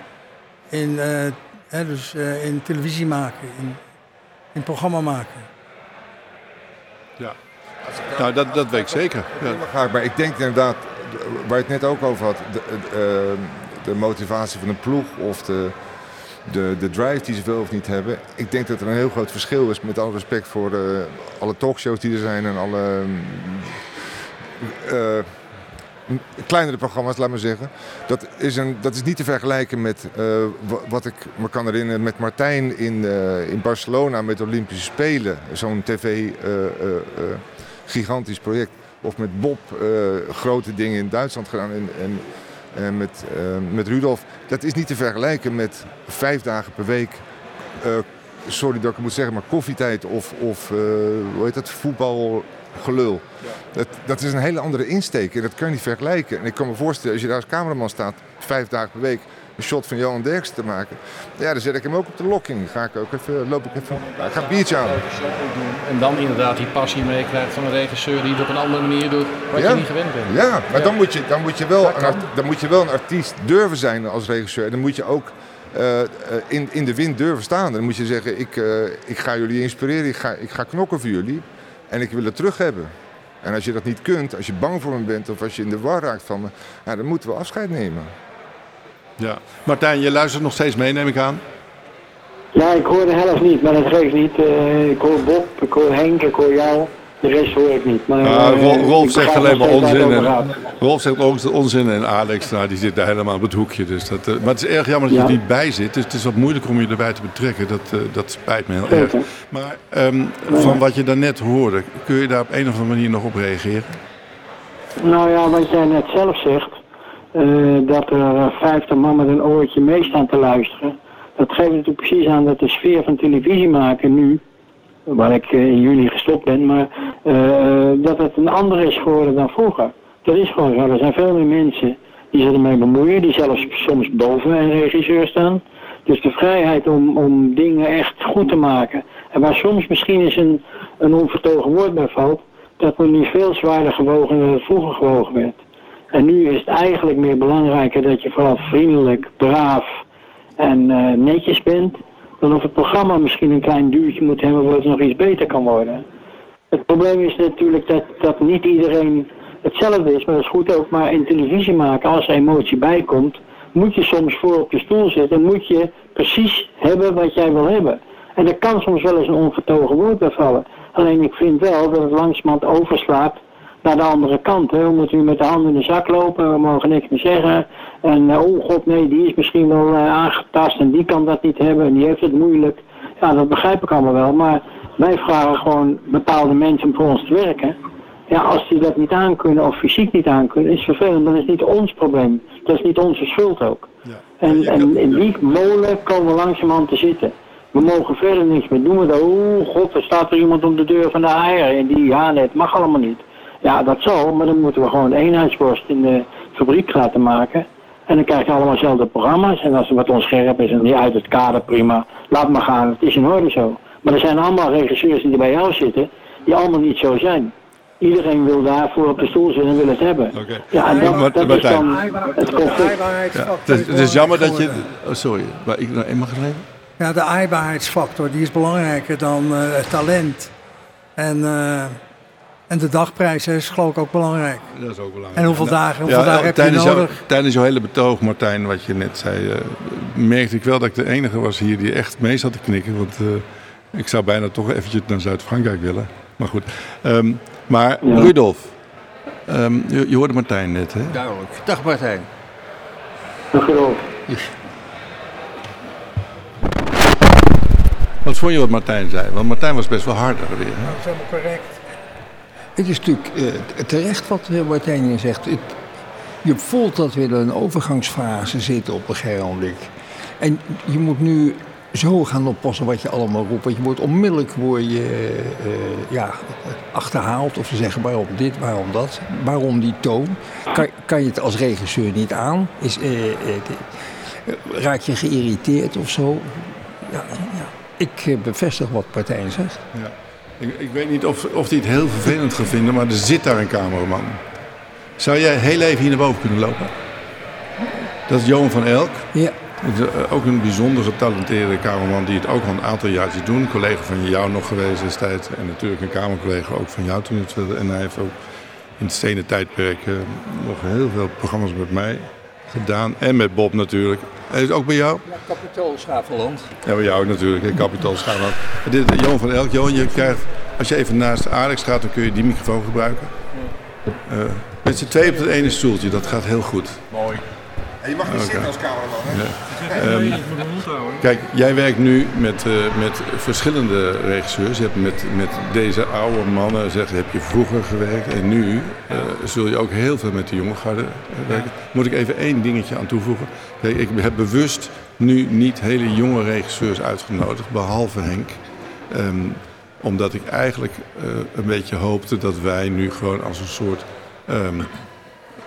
in He, dus uh, in televisie maken, in, in programma maken. Ja, nou, dat, dat weet ik zeker. Ja. Graag, maar ik denk inderdaad, waar je het net ook over had, de, de, de motivatie van een ploeg of de, de, de drive die ze wel of niet hebben. Ik denk dat er een heel groot verschil is met alle respect voor uh, alle talkshows die er zijn en alle uh, kleinere programma's, laat maar zeggen. Dat is, een, dat is niet te vergelijken met uh, wat ik me kan herinneren met Martijn in, in Barcelona met de Olympische Spelen. Zo'n tv gigantisch project. Of met Bob grote dingen in Duitsland gedaan. En, en uh, met, met Rudolf. Dat is niet te vergelijken met vijf dagen per week. Sorry dat ik het moet zeggen, maar koffietijd of, of hoe heet dat, voetbalgelul. Ja. Dat, dat is een hele andere insteek en dat kan je niet vergelijken. En ik kan me voorstellen, als je daar als cameraman staat, vijf dagen per week, een shot van Johan Derks te maken. Ja, dan zet ik hem ook op de lokking. Ga ik ook even, loop ik even, ga een biertje aan. En dan inderdaad die passie meekrijgt van een regisseur die het op een andere manier doet, wat je niet gewend bent. Ja, maar Dan, moet je, dan, moet je wel een, dan moet je wel een artiest durven zijn als regisseur. En dan moet je ook uh, in, in de wind durven staan. Dan moet je zeggen, ik, uh, ik ga jullie inspireren, ik ga, ik ga knokken voor jullie. En ik wil het terug hebben. En als je dat niet kunt, als je bang voor me bent of als je in de war raakt van me, ja, dan moeten we afscheid nemen. Ja. Martijn, je luistert nog steeds mee, neem ik aan? Ja, ik hoor de helft niet, maar dat geeft niet. Uh, ik hoor Bob, ik hoor Henk, ik hoor jou. De rest hoor ik niet. Maar, uh, Rolf, Rolf zegt alleen maar onzin. En, Rolf zegt onzin en Alex, nou, die zit daar helemaal op het hoekje. Dus dat, uh, maar het is erg jammer dat je er niet bij zit. Dus het is wat moeilijk om je erbij te betrekken. Dat, dat spijt me heel erg. Maar um, van wat je daarnet hoorde, kun je daar op een of andere manier nog op reageren? Nou ja, wat jij net zelf zegt. Dat er 50 man met een oortje mee staan te luisteren. Dat geeft natuurlijk precies aan dat de sfeer van televisie maken nu, waar ik uh, in juli gestopt ben, maar uh, dat het een ander is geworden dan vroeger. Dat is gewoon zo. Er zijn veel meer mensen die zich ermee bemoeien, die zelfs soms boven een regisseur staan. Dus de vrijheid om, om dingen echt goed te maken. En waar soms misschien eens een, een onvertogen woord bij valt, dat wordt nu veel zwaarder gewogen dan het vroeger gewogen werd. En nu is het eigenlijk meer belangrijker dat je vooral vriendelijk, braaf en uh, netjes bent. Dan of het programma misschien een klein duwtje moet hebben waardoor het nog iets beter kan worden. Het probleem is natuurlijk dat, dat niet iedereen hetzelfde is, maar dat is goed ook. Maar in televisie maken, als er emotie bij komt, moet je soms voor op je stoel zitten en moet je precies hebben wat jij wil hebben. En er kan soms wel eens een onvertogen woord bij. Alleen ik vind wel dat het langzamerhand overslaat naar de andere kant. Hè. We moeten nu met de handen in de zak lopen, we mogen niks meer zeggen. En uh, oh god nee, die is misschien wel uh, aangetast en die kan dat niet hebben en die heeft het moeilijk. Ja, dat begrijp ik allemaal wel, maar wij vragen gewoon bepaalde mensen om voor ons te werken. Ja, als die dat niet aankunnen of fysiek niet aankunnen, is vervelend. Dan is niet ons probleem. Dat is niet onze schuld ook. Ja. En, en in die molen komen we langzamerhand te zitten. We mogen verder niks meer doen. We oh god, er staat er iemand om de deur van de eieren. En die, ja nee, het mag allemaal niet. Ja, dat zal, maar dan moeten we gewoon eenheidsworst in de fabriek laten maken. En dan krijg je allemaal dezelfde programma's. En als er wat onscherp is en niet uit het kader, prima. Laat maar gaan, het is in orde zo. Maar er zijn allemaal regisseurs die bij jou zitten, die allemaal niet zo zijn. Iedereen wil daarvoor op de stoel zitten en wil het hebben. Okay. Ja, en dat, dat is dan het conflict. Ja, het, is, het is jammer dat je... Oh, sorry, maar ik mag even Ja, de aaibaarheidsfactor die is belangrijker dan uh, talent. En... Uh, en de dagprijs is geloof ik ook belangrijk. Dat is ook belangrijk. En hoeveel dagen, hoeveel dagen heb je nodig? tijdens jouw hele betoog, Martijn, wat je net zei, uh, merkte ik wel dat ik de enige was hier die echt mee zat te knikken. Want uh, ik zou bijna toch eventjes naar Zuid-Frankrijk willen. Maar goed. Um, maar ja. Rudolf, um, je, je, hoorde Martijn net, hè? Duidelijk. Dag Martijn. Dag Rudolf. Wat vond je wat Martijn zei? Want Martijn was best wel harder weer. Hè? Dat is helemaal correct. Het is natuurlijk uh, terecht wat Martijn hier zegt. Je voelt dat we in een overgangsfase zitten op een gegeven moment. En je moet nu zo gaan oppassen wat je allemaal roept. Want je wordt onmiddellijk word je, uh, ja, achterhaald. Of ze zeggen waarom dit, waarom dat. Waarom die toon. Kan, kan je het als regisseur niet aan? Is, raak je geïrriteerd of zo? Ja, ja. Ik bevestig wat Martijn zegt. Ja. Ik, ik, weet niet of, of die het heel vervelend gaat vinden, maar er zit daar een cameraman. Zou jij heel even hier naar boven kunnen lopen? Dat is Johan van Elk. Ja. Eh, ook een bijzonder getalenteerde cameraman die het ook al een aantal jaartjes doet. Een collega van jou nog geweest destijds. En natuurlijk een kamercollega ook van jou toen het En hij heeft ook in het stenen tijdperk uh, nog heel veel programma's met mij gedaan. En met Bob natuurlijk. En is ook bij jou? Ja, kapitool Schaveland. Ja, bij jou natuurlijk. Kapitaal Schaafland. Dit is Johan van Elk. Johan, je krijgt, als je even naast Alex gaat, dan kun je die microfoon gebruiken. Eh, met z'n twee op het ene stoeltje, dat gaat heel goed. Mooi. Je mag niet zitten als cameraman, hè? Kijk, jij werkt nu met, eh, met verschillende regisseurs. Je hebt met, met deze oude mannen zeg, heb je vroeger gewerkt. En nu eh, zul je ook heel veel met de jonge garde eh, werken. Moet ik even één dingetje aan toevoegen. Kijk, ik heb bewust nu niet hele jonge regisseurs uitgenodigd, behalve Henk. Ehm, omdat ik eigenlijk eh, een beetje hoopte dat wij nu gewoon als een soort ehm,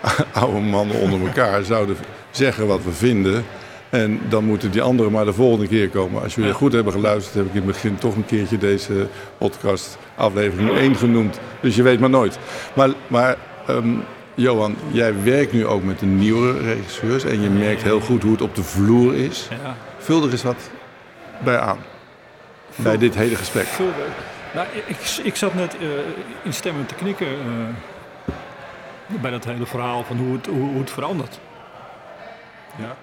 oude mannen onder elkaar zouden zeggen wat we vinden. En dan moeten die anderen maar de volgende keer komen. Als jullie goed hebben geluisterd, heb ik in het begin toch een keertje deze podcast aflevering 1 genoemd. Dus je weet maar nooit. Maar, maar ehm, Johan, jij werkt nu ook met de nieuwere regisseurs. En je merkt heel goed hoe het op de vloer is. Ja. Vul er eens wat bij aan. Bij dit hele gesprek. Nou, ik, ik zat net eh in stemmen te knikken eh, bij dat hele verhaal van hoe het, hoe, hoe het verandert. Ja.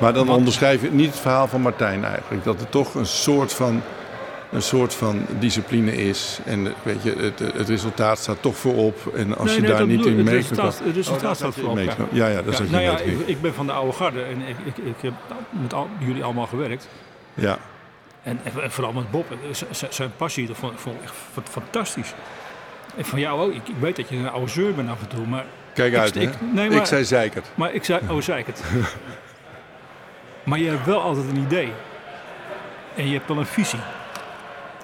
Maar dan onderschrijf je niet het verhaal van Martijn eigenlijk. Dat er toch een soort van, een soort van discipline is. En weet je, het, het resultaat staat toch voorop. En als Nee, je nee, daar niet in mee Het kan... resultaat, het resultaat staat voorop. ja. Ja, ja, dat is Ja, nou ja, ik, ik ben van de oude garde en ik, ik, ik heb met al, jullie allemaal gewerkt. Ja. En, en vooral met Bob, eh, zijn passie, dat vond, vond ik echt fa- fantastisch. En van jou ook, ik, ik weet dat je een oude zeur bent af en toe, maar... Kijk ik- uit, hè? ik- nee, Ik maar- zei zeikert. Maar ik zei, oh zei ik het. maar je hebt wel altijd een idee. En je hebt wel een visie.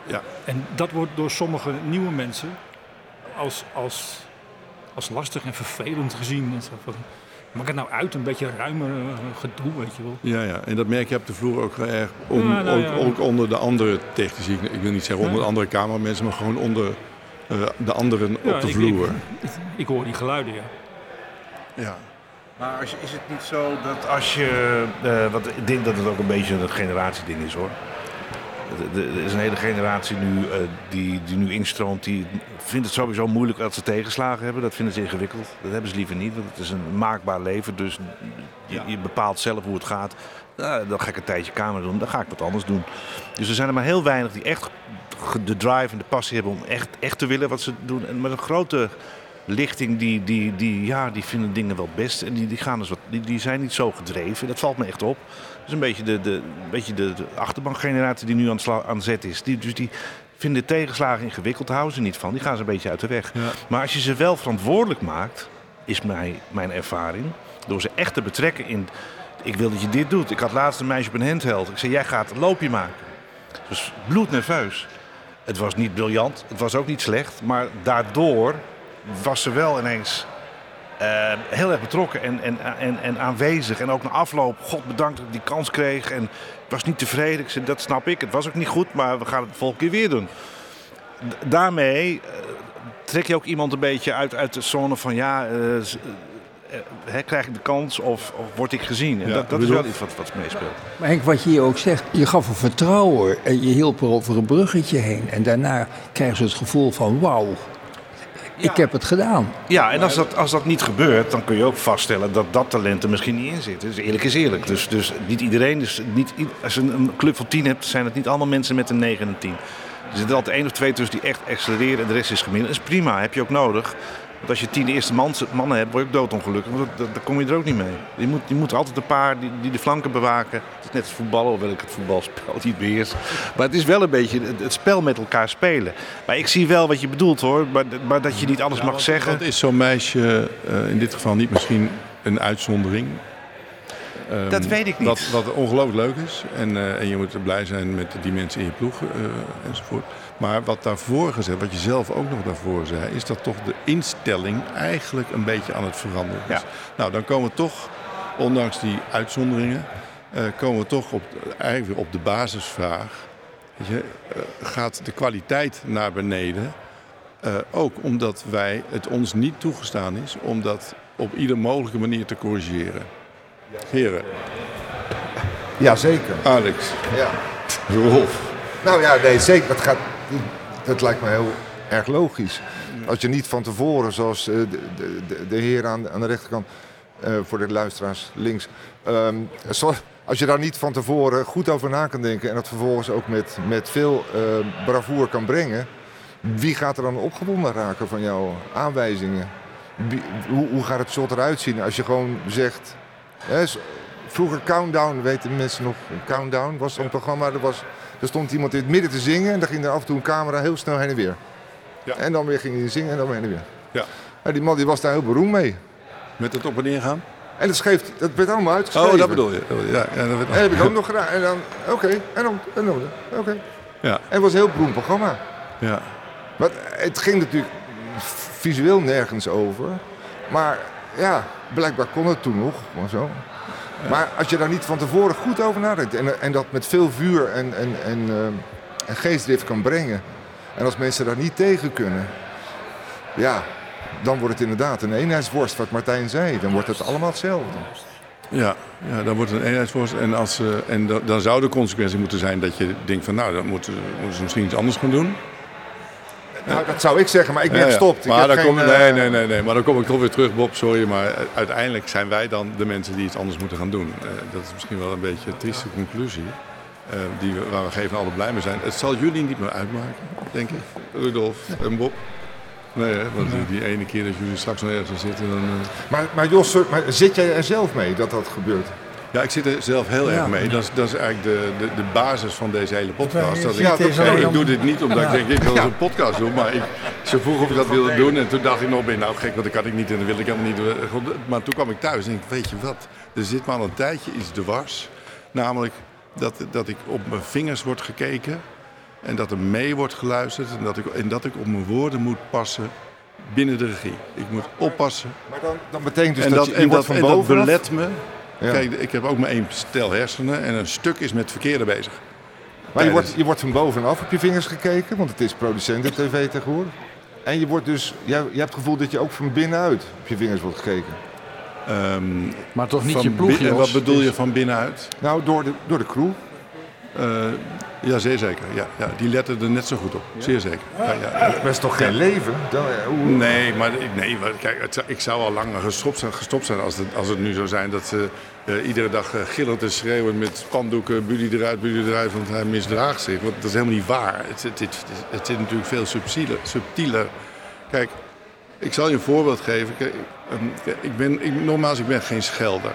Ja. En dat wordt door sommige nieuwe mensen als, als, als lastig en vervelend gezien. En zo van, maak het nou uit, een beetje ruimer eh, gedoe, weet je wel. Ja, ja, en dat merk je op de vloer ook erg. Om, Ja, nou ook, ja. ook onder de andere technici. Ik- Ik wil niet zeggen onder de andere cameramensen, maar gewoon onder de anderen Ja, op de ik- vloer. Ik, ik hoor die geluiden, ja. ja. Maar als is het niet zo dat als je. eh want ik denk dat het ook een beetje een generatieding is hoor. Er- is een hele generatie nu eh, die, die nu instroomt. Die vindt het sowieso moeilijk als ze tegenslagen hebben. Dat vinden ze ingewikkeld. Dat hebben ze liever niet. Want het is een maakbaar leven. Dus je, je bepaalt zelf hoe het gaat. Nou, dan ga ik een tijdje kamer doen. Dan ga ik wat anders doen. Dus er zijn er maar heel weinig die echt de drive en de passie hebben om echt, echt te willen wat ze doen. En met een grote lichting die, die, die, ja, die vinden dingen wel best. En die, die, gaan dus wat, die, die zijn niet zo gedreven. Dat valt me echt op. Dat is een beetje de, de, een beetje de, de achterbankgeneratie die nu aan, sla- aan zet is. Die, dus die vinden tegenslagen ingewikkeld, houden ze niet van. Die gaan ze een beetje uit de weg. Maar als je ze wel verantwoordelijk maakt, is mijn, mijn ervaring, door ze echt te betrekken in... Ik wil dat je dit doet. Ik had laatst een meisje op een handheld. Ik zei, jij gaat een loopje maken. Dus bloednerveus. Het was niet briljant, het was ook niet slecht. Maar daardoor was ze wel ineens eh, heel erg betrokken en, en, en, en aanwezig. En ook na afloop, god bedankt dat ik die kans kreeg. En ik was niet tevreden. Ik dat snap ik. Het was ook niet goed, maar we gaan het de volgende keer weer doen. Daarmee eh, trek je ook iemand een beetje uit, uit de zone van... ja, eh, eh, krijg ik de kans of, of word ik gezien? En Ja, dat, dat is wel iets wat, wat meespeelt. Maar Henk, wat je hier ook zegt, je gaf een vertrouwen en je hielp er over een bruggetje heen. En daarna krijgen ze het gevoel van wauw, ik heb het gedaan. Ja, en als dat, als dat niet gebeurt, dan kun je ook vaststellen dat dat talent er misschien niet in zit. Dus eerlijk is eerlijk. Dus, dus niet iedereen, dus niet, als je een, club van 10 hebt, zijn het niet allemaal mensen met een 9 en een 10. Er zitten altijd één of twee tussen die echt accelereren en de rest is gemiddeld. Dat is prima, heb je ook nodig. Want als je tien eerste man, mannen hebt, word je ook doodongelukkig. Want dan kom je er ook niet mee. Je moet, je moet altijd een paar die, die de flanken bewaken. Het is net als voetballen, hoewel ik het voetbalspel niet beheers. Maar het is wel een beetje het, het spel met elkaar spelen. Maar ik zie wel wat je bedoelt hoor. Maar, maar dat je niet alles mag zeggen. Wat is zo'n meisje, eh, in dit geval niet misschien een uitzondering? Ehm, Dat weet ik niet. Wat, wat ongelooflijk leuk is. En, eh, en je moet blij zijn met die mensen in je ploeg eh, enzovoort. Maar wat daarvoor gezegd, wat je zelf ook nog daarvoor zei, is dat toch de instelling eigenlijk een beetje aan het veranderen is. Ja. Nou, dan komen we toch, ondanks die uitzonderingen, eh, komen we toch op, eigenlijk weer op de basisvraag. Weet je, eh, gaat de kwaliteit naar beneden? Eh, ook omdat wij, het ons niet toegestaan is om dat op ieder mogelijke manier te corrigeren. Heren, Jazeker. Alex, Ja. Rolf. Nou ja, nee, zeker. Dat, gaat, dat lijkt me heel erg logisch. Als je niet van tevoren, zoals eh, de, de, de, heer aan, aan de rechterkant, eh, voor de luisteraars links. Ehm, als je daar niet van tevoren goed over na kan denken en dat vervolgens ook met, met veel eh, bravoure kan brengen, wie gaat er dan opgewonden raken van jouw aanwijzingen? Wie- hoe, hoe gaat het shot eruit zien als je gewoon zegt. Hè, vroeger Countdown, weten mensen nog, Countdown was zo'n programma. Er, was, er stond iemand in het midden te zingen en dan ging er af en toe een camera heel snel heen en weer. Ja. En dan weer ging hij zingen en dan weer heen en weer. Ja. En die man die was daar heel beroemd mee. Met het op en neer gaan? En dat, schreef, dat werd allemaal uitgeschreven. Oh, dat bedoel je. Ja, ja, dat werd- En heb ik ook nog gedaan. En dan, oké, en dan, en dan, oké. Ja. En het was een heel beroemd programma. ja. Maar het ging natuurlijk visueel nergens over. Maar ja, blijkbaar kon het toen nog, gewoon zo. Maar als je daar niet van tevoren goed over nadenkt en, en dat met veel vuur en, en, eh, en geestdrift kan brengen. En als mensen daar niet tegen kunnen, ja, dan wordt het inderdaad een eenheidsworst, wat Martijn zei. Dan wordt het allemaal hetzelfde. Ja, ja, dan wordt het een eenheidsworst. En, als, eh, en da- dan zou de consequentie moeten zijn dat je denkt van nou, dan moeten, moeten ze misschien iets anders gaan doen. Nou, dat zou ik zeggen, maar ik ben gestopt. Ik Maar heb dan geen, kom, eh, nee, nee, nee, nee. Maar dan kom ik toch weer terug, Bob. Sorry, maar uiteindelijk zijn wij dan de mensen die iets anders moeten gaan doen. Eh, dat is misschien wel een beetje een trieste conclusie. eh, die we, waar we geen van allen blij mee zijn. Het zal jullie niet meer uitmaken, denk ik. Rudolf en Bob. Nee, hè, want die, die ene keer dat jullie straks nog ergens zitten, dan... Maar, maar Jos, maar zit jij er zelf mee dat dat gebeurt? Ja, ik zit er zelf heel Ja. erg mee. Dat is, dat is eigenlijk de, de, de basis van deze hele podcast. Dat ik, Ja, dat- Nee, ik doe dit niet omdat ik denk, ik wil een podcast doen. Maar ik, ze vroegen of ik dat wilde doen. En toen dacht ik nog, ben je nou gek, want dat kan ik niet en dat wil ik helemaal niet. Maar toen kwam ik thuis en ik weet je wat, er zit maar al een tijdje iets dwars. Namelijk dat, dat ik op mijn vingers word gekeken. En dat er mee wordt geluisterd. En dat ik, en dat ik op mijn woorden moet passen binnen de regie. Ik moet oppassen. Maar dan, dan betekent dus en dat, dat, je, je en wordt dat, van en dat bovenaf... belet me. Ja. Kijk, ik heb ook maar één stel hersenen en een stuk is met verkeerde bezig. Maar je wordt, je wordt van bovenaf op je vingers gekeken, want het is producenten-tv tegenwoordig. En je, wordt dus, jij, je hebt het gevoel dat je ook van binnenuit op je vingers wordt gekeken. Ehm, Maar toch niet van je ploeg, bin- En wat bedoel je van binnenuit? Nou, door de, door de crew. Eh, ja, zeer zeker. Ja, ja, die letten er net zo goed op. Zeer zeker. Ja, ja. Dat is toch geen leven? Dan, eh, hoe- Nee, maar, ik- nee, maar kijk, het ik zou al langer gestopt zijn, gestopt zijn als, het, als het nu zou zijn dat ze eh, iedere dag eh, gillend en schreeuwend met spandoeken, Buddy eruit, Buddy eruit, want hij misdraagt zich. Want dat is helemaal niet waar. Het, het, het, het zit natuurlijk veel subtieler. subtieler. Kijk, ik zal je een voorbeeld geven. Kijk, ehm, ik ben, ik, nogmaals, ik ben geen schelder.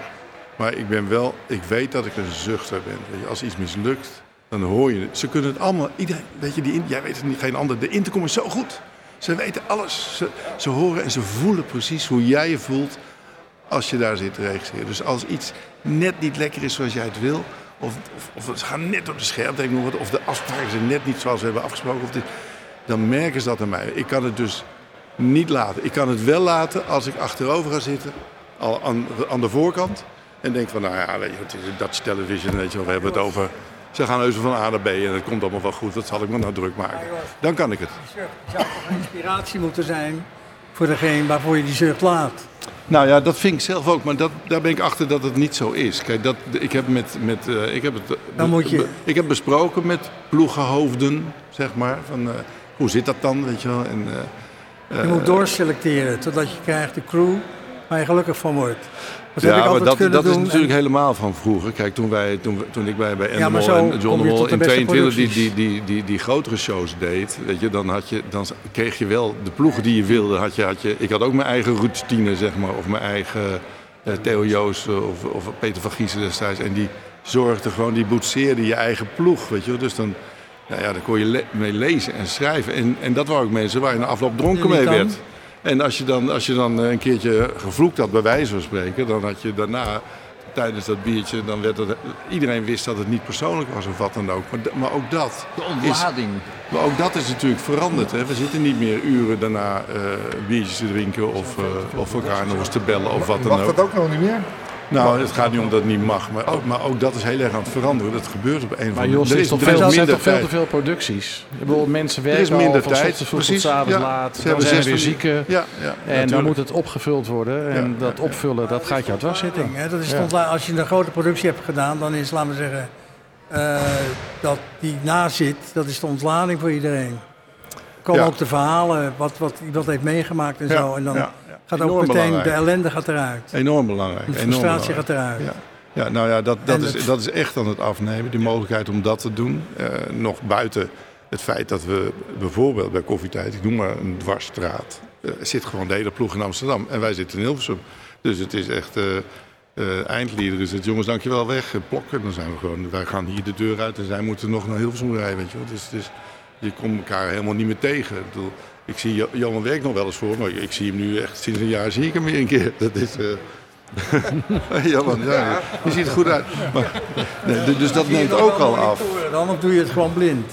Maar ik ben wel, ik weet dat ik een zuchter ben. Als iets mislukt, dan hoor je het. Ze kunnen het allemaal, iedereen, weet je, die, jij weet het niet, geen ander. De intercom is zo goed. Ze weten alles. Ze, ze horen en ze voelen precies hoe jij je voelt als je daar zit te regisseren. Dus als iets net niet lekker is zoals jij het wil, of, of, ze gaan net op de scherm, denk ik of de afspraken zijn net niet zoals we hebben afgesproken, of dit, dan merken ze dat aan mij. Ik kan het dus niet laten. Ik kan het wel laten als ik achterover ga zitten, al aan, aan de voorkant, en denk van, nou ja, weet je, het is television, weet je we hebben het over. Ze gaan heus van A naar B en het komt allemaal wel goed. Dat zal ik me nou druk maken. Dan kan ik het. Het zou toch inspiratie moeten zijn voor degene waarvoor je die zucht laat. Nou ja, dat vind ik zelf ook, maar dat, daar ben ik achter dat het niet zo is. Kijk, dat, ik heb, met, met, eh, ik heb, het, Dan moet je- ik heb besproken met ploegenhoofden, zeg maar. Van, eh, hoe zit dat dan, weet je wel? En, eh, Je moet doorselecteren totdat je krijgt de crew waar je gelukkig van wordt. Dat ja, maar dat, dat is natuurlijk helemaal van vroeger. Kijk, toen, wij, toen, toen ik bij, bij Ja, zo en John de Mol in beste 22 die, die, die, die, die grotere shows deed, weet je, dan, had je, dan kreeg je wel de ploegen die je wilde. Had je, had je, ik had ook mijn eigen routine, zeg maar, of mijn eigen eh, Theo Joos of, of Peter van Giezen destijds. En die zorgde gewoon, die boetseerde je eigen ploeg, weet je. Dus dan, ja, ja, dan kon je le- mee lezen en schrijven. En, en dat waren ook mensen waar je na afloop dronken mee werd. En als je, dan, als je dan eh, een keertje gevloekt had, bij wijze van spreken, dan had je daarna, tijdens dat biertje, dan werd het, iedereen wist dat het niet persoonlijk was of wat dan ook. Maar, maar ook dat. De Is, ontlading. maar ook dat is natuurlijk veranderd. Hè? We zitten niet meer uren daarna eh, biertjes te drinken of, eh, of elkaar nog eens te bellen of wat dan Mag ook. dat ook nog niet meer? Nou, het gaat niet om dat het niet mag, maar ook, maar ook dat is heel erg aan het veranderen. Dat gebeurt op een of Maar andere Jos, er, is toch er veel, er zijn toch veel te veel producties. Ik bedoel, mensen Er werken is minder al van tijd, vroeg tot Ja. laat. Ze Dan zijn er weer van zieken. Ja, ja, En dan moet het opgevuld worden. En Ja, dat opvullen, dat gaat jou dwars zitten. Hè, dat is Ja. Als je een grote productie hebt gedaan, dan is, laten we zeggen, eh, dat die nazit, dat is de ontlading voor iedereen. komen Ja. ook de verhalen, wat, wat iemand heeft meegemaakt en Ja, zo. En dan ja, ja. Gaat ook meteen, de ellende gaat eruit. Enorm belangrijk. De enorm frustratie belangrijk. gaat eruit. Ja. ja, nou ja, dat, dat, is, dat is echt aan het afnemen. Die mogelijkheid om dat te doen. Eh, nog buiten het feit dat we bijvoorbeeld bij Koffietijd, ik noem maar een dwarsstraat, eh, zit gewoon de hele ploeg in Amsterdam. En wij zitten in Hilversum. Dus het is echt... eh eh, eindlieder is het, jongens, dankjewel weg. Plokken, dan zijn we gewoon, wij gaan hier de deur uit en zij moeten nog naar Hilversum rijden, weet je wel. Dus, dus je komt elkaar helemaal niet meer tegen. Ik, bedoel, ik zie Johan werk nog wel eens voor, maar ik zie hem nu echt sinds een jaar zie ik hem weer een keer. Dat is. eh Johan, ja, je ziet er goed uit. Maar, nee, du- dus dat neemt ook al af. Dan doe je het gewoon blind.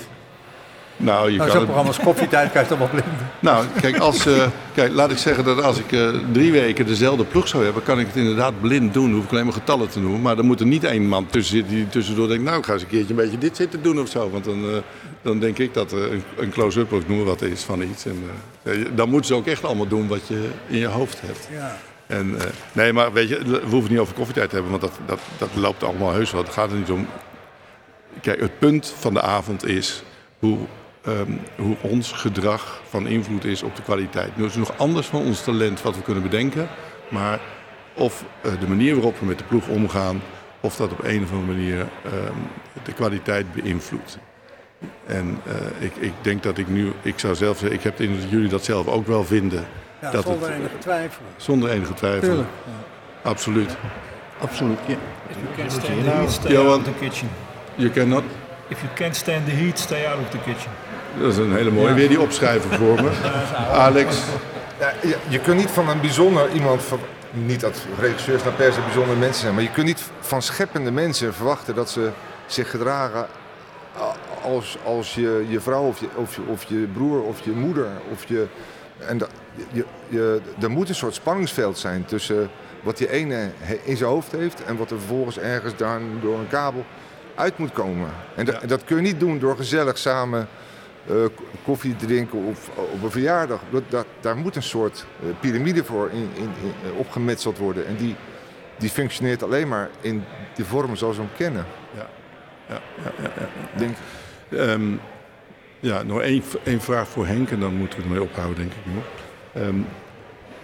Nou, je Nou, kan zo'n het, programma als Koffietijd kan je toch wel blind. nou, kijk, als, eh, kijk, laat ik zeggen dat als ik eh, drie weken dezelfde ploeg zou hebben, kan ik het inderdaad blind doen. Hoef ik alleen maar getallen te noemen. Maar er moet er niet één man tussen zitten die tussendoor denkt, nou, ik ga eens een keertje een beetje dit zitten doen of zo. Want dan, eh, dan denk ik dat er een, een close-up of ik noem wat is van iets. En, dan moeten ze ook echt allemaal doen wat je in je hoofd hebt. Ja. En, nee, maar weet je, we hoeven het niet over koffietijd te hebben, want dat, dat, dat loopt allemaal heus wel. Het gaat er niet om. Kijk, het punt van de avond is hoe, ehm, hoe ons gedrag van invloed is op de kwaliteit. Nu is het nog anders van ons talent wat we kunnen bedenken, maar of eh, de manier waarop we met de ploeg omgaan, of dat op een of andere manier ehm, de kwaliteit beïnvloedt. En eh, ik, ik denk dat ik nu, ik zou zelf zeggen, ik heb in dat jullie dat zelf ook wel vinden. Ja, dat zonder het, enige twijfel. zonder enige twijfel. Tuurlijk. Absoluut. Absoluut, ja. You stand heat, stay of the kitchen. You cannot. If you can't stand the heat, stay out of the kitchen. Dat is een hele mooie. Weer die opschrijven voor me. Alex. Ja, je, je kunt niet van een bijzonder iemand, van, niet dat regisseurs nou per se bijzondere mensen zijn, maar je kunt niet van scheppende mensen verwachten dat ze zich gedragen als, als je, je vrouw of je, of, je, of je broer of je moeder. Of je, en dat, je, je, er moet een soort spanningsveld zijn tussen wat die ene in zijn hoofd heeft en wat er vervolgens ergens dan door een kabel uit moet komen. En, dat- dat kun je niet doen door gezellig samen k- koffie te drinken of op een verjaardag. Dat, dat, daar moet een soort eh, piramide voor in, in, in, eh, opgemetseld worden. En die, die functioneert alleen maar in de vorm zoals we hem kennen. Ja, ja, ja, ja. Denk, Ehm, ja, nog één, één vraag voor Henk en dan moeten we ermee ophouden, denk ik nog.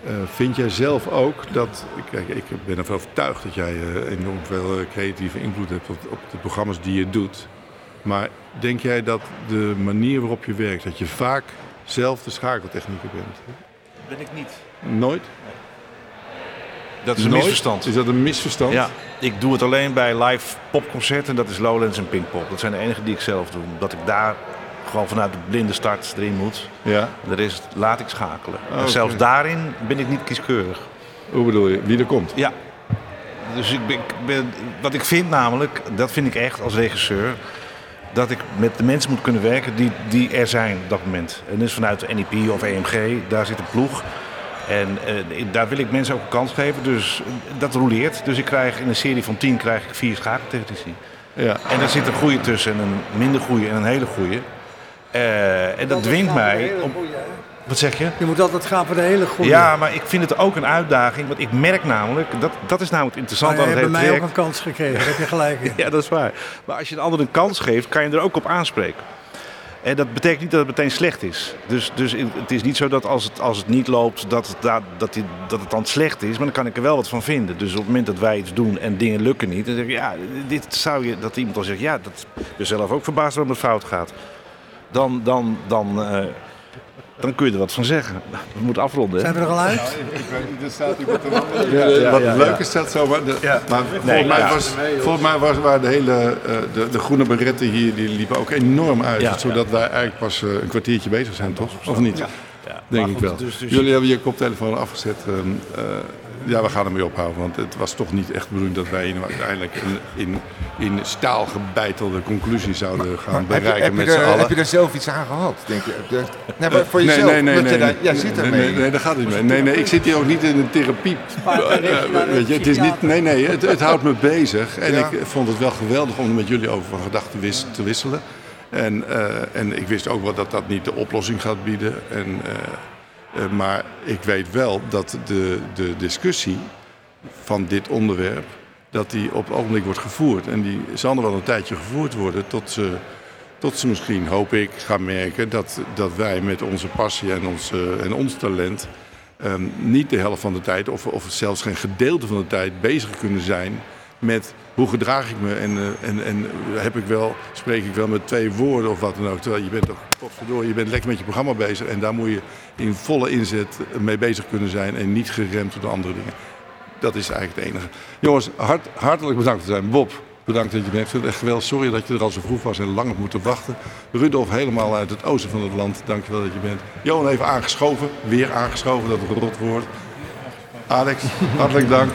Eh, vind jij zelf ook dat, kijk, ik ben ervan overtuigd dat jij eh, enorm veel eh, creatieve invloed hebt op, op de programma's die je doet. Maar denk jij dat de manier waarop je werkt, dat je vaak zelf de schakeltechnieker bent? Ben ik niet. Nooit? Dat is een Nooit? misverstand. Is dat een misverstand? Ja, ik doe het alleen bij live popconcerten. Dat is Lowlands en Pinkpop. Dat zijn de enige die ik zelf doe. Omdat ik daar gewoon vanuit de blinde start erin moet. Ja? De rest laat ik schakelen. En oké. zelfs daarin ben ik niet kieskeurig. Hoe bedoel je? Wie er komt? Ja. Dus ik ben, ik ben- wat ik vind namelijk, dat vind ik echt als regisseur, dat ik met de mensen moet kunnen werken die, die er zijn op dat moment. En dus vanuit de NEP of EMG, daar zit een ploeg. En eh, daar wil ik mensen ook een kans geven, dus dat roleert. Dus ik krijg in een serie van 10 krijg ik vier schakeltechnici. Ja. En daar zit een goede tussen en een minder goede en een hele goede. Eh, en dat dwingt mij om... Wat zeg je? Je moet altijd gaan voor de hele goede. Ja, maar ik vind het ook een uitdaging. Want ik merk namelijk, dat, dat is namelijk het je aan het hebt mij ook een kans gekregen, daar heb je gelijk in. Ja, dat is waar. Maar als je een ander een kans geeft, kan je er ook op aanspreken. En dat betekent niet dat het meteen slecht is. Dus, dus het is niet zo dat als het, als het niet loopt, dat het, da- dat, die, dat het dan slecht is. Maar dan kan ik er wel wat van vinden. Dus op het moment dat wij iets doen en dingen lukken niet, dan zeg ik, ja, dit zou je, dat iemand dan zegt, ja, dat ben zelf ook verbaasd waarom het fout gaat. Dan, dan, dan, eh, dan kun je er wat van zeggen. We moeten afronden. hè? Zijn we er al uit? Ik weet niet, er staat iemand te wandelen. Wat leuk is dat zo. Maar, de- maar volgens, mij ja. was, volgens mij was, waren de hele eh, de, de groene beretten hier, die liepen ook enorm uit. Ja. zodat wij eigenlijk pas eh, een kwartiertje bezig zijn, toch? Of niet? Ja. Denk Maar ik goed, wel. dus- dus- Jullie hebben je koptelefoon afgezet. Ja, we gaan ermee ophouden. Want het was toch niet echt de bedoeling dat wij uiteindelijk in, in, in staal gebeitelde conclusies zouden gaan bereiken heb, je met z'n allen. heb je er zelf iets aan gehad, denk je? Nee, maar voor Nee, jezelf. nee, nee, nee, daar- jij zit ermee. Nee, nee, daar gaat het niet mee. Nee, nee, ik zit hier ook niet in een therapie. Eh, weet je, het is niet, nee, nee, het, het houdt me bezig. En Ja. ik vond het wel geweldig om er met jullie over van gedachten wis- te wisselen. En, eh, en ik wist ook wel dat dat niet de oplossing gaat bieden. En, eh, maar ik weet wel dat de, de discussie van dit onderwerp... dat die op het ogenblik wordt gevoerd. En die zal er wel een tijdje gevoerd worden tot ze Tot ze misschien, hoop ik, gaan merken dat, dat wij met onze passie en ons, eh, en ons talent ehm, niet de helft van de tijd, of, of zelfs geen gedeelte van de tijd, bezig kunnen zijn met hoe gedraag ik me en, eh, en, en heb ik wel, spreek ik wel met twee woorden of wat dan ook. Terwijl je bent toch, potverdorie, je bent lekker met je programma bezig en daar moet je in volle inzet mee bezig kunnen zijn en niet geremd door andere dingen. Dat is eigenlijk het enige. Jongens, hart, hartelijk bedankt te zijn. Bob, bedankt dat je bent. Echt geweldig. Sorry dat je er al zo vroeg was en lang hebt moeten wachten. Rudolf, helemaal uit het oosten van het land. Dankjewel dat je bent. Johan even aangeschoven. Weer aangeschoven, dat rot woord. Alex, hartelijk dank.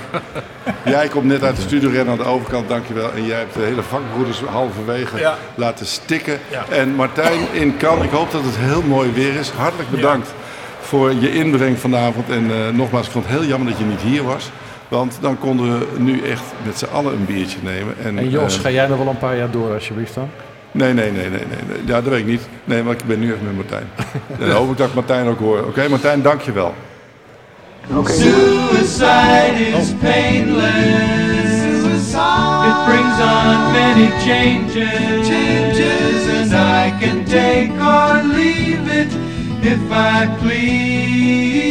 Jij komt net uit de studiorennen aan de overkant, dankjewel. En jij hebt de hele vakbroeders halverwege laten stikken. En Martijn in Kan, ik hoop dat het heel mooi weer is. Hartelijk bedankt voor je inbreng vanavond. En uh, nogmaals, ik vond het heel jammer dat je niet hier was. Want dan konden we nu echt met z'n allen een biertje nemen. En, en Jos, uh, ga jij nog wel een paar jaar door alsjeblieft dan? Nee, nee, nee, nee, nee. Ja, dat weet ik niet. Nee, maar ik ben nu even met Martijn. en dan hoop ik dat ik Martijn ook hoor. Oké, okay, Martijn, dankjewel. Okay. Suicide oh. is painless. Suicide. It brings on many changes. Changes, and I can take or leave it if I please.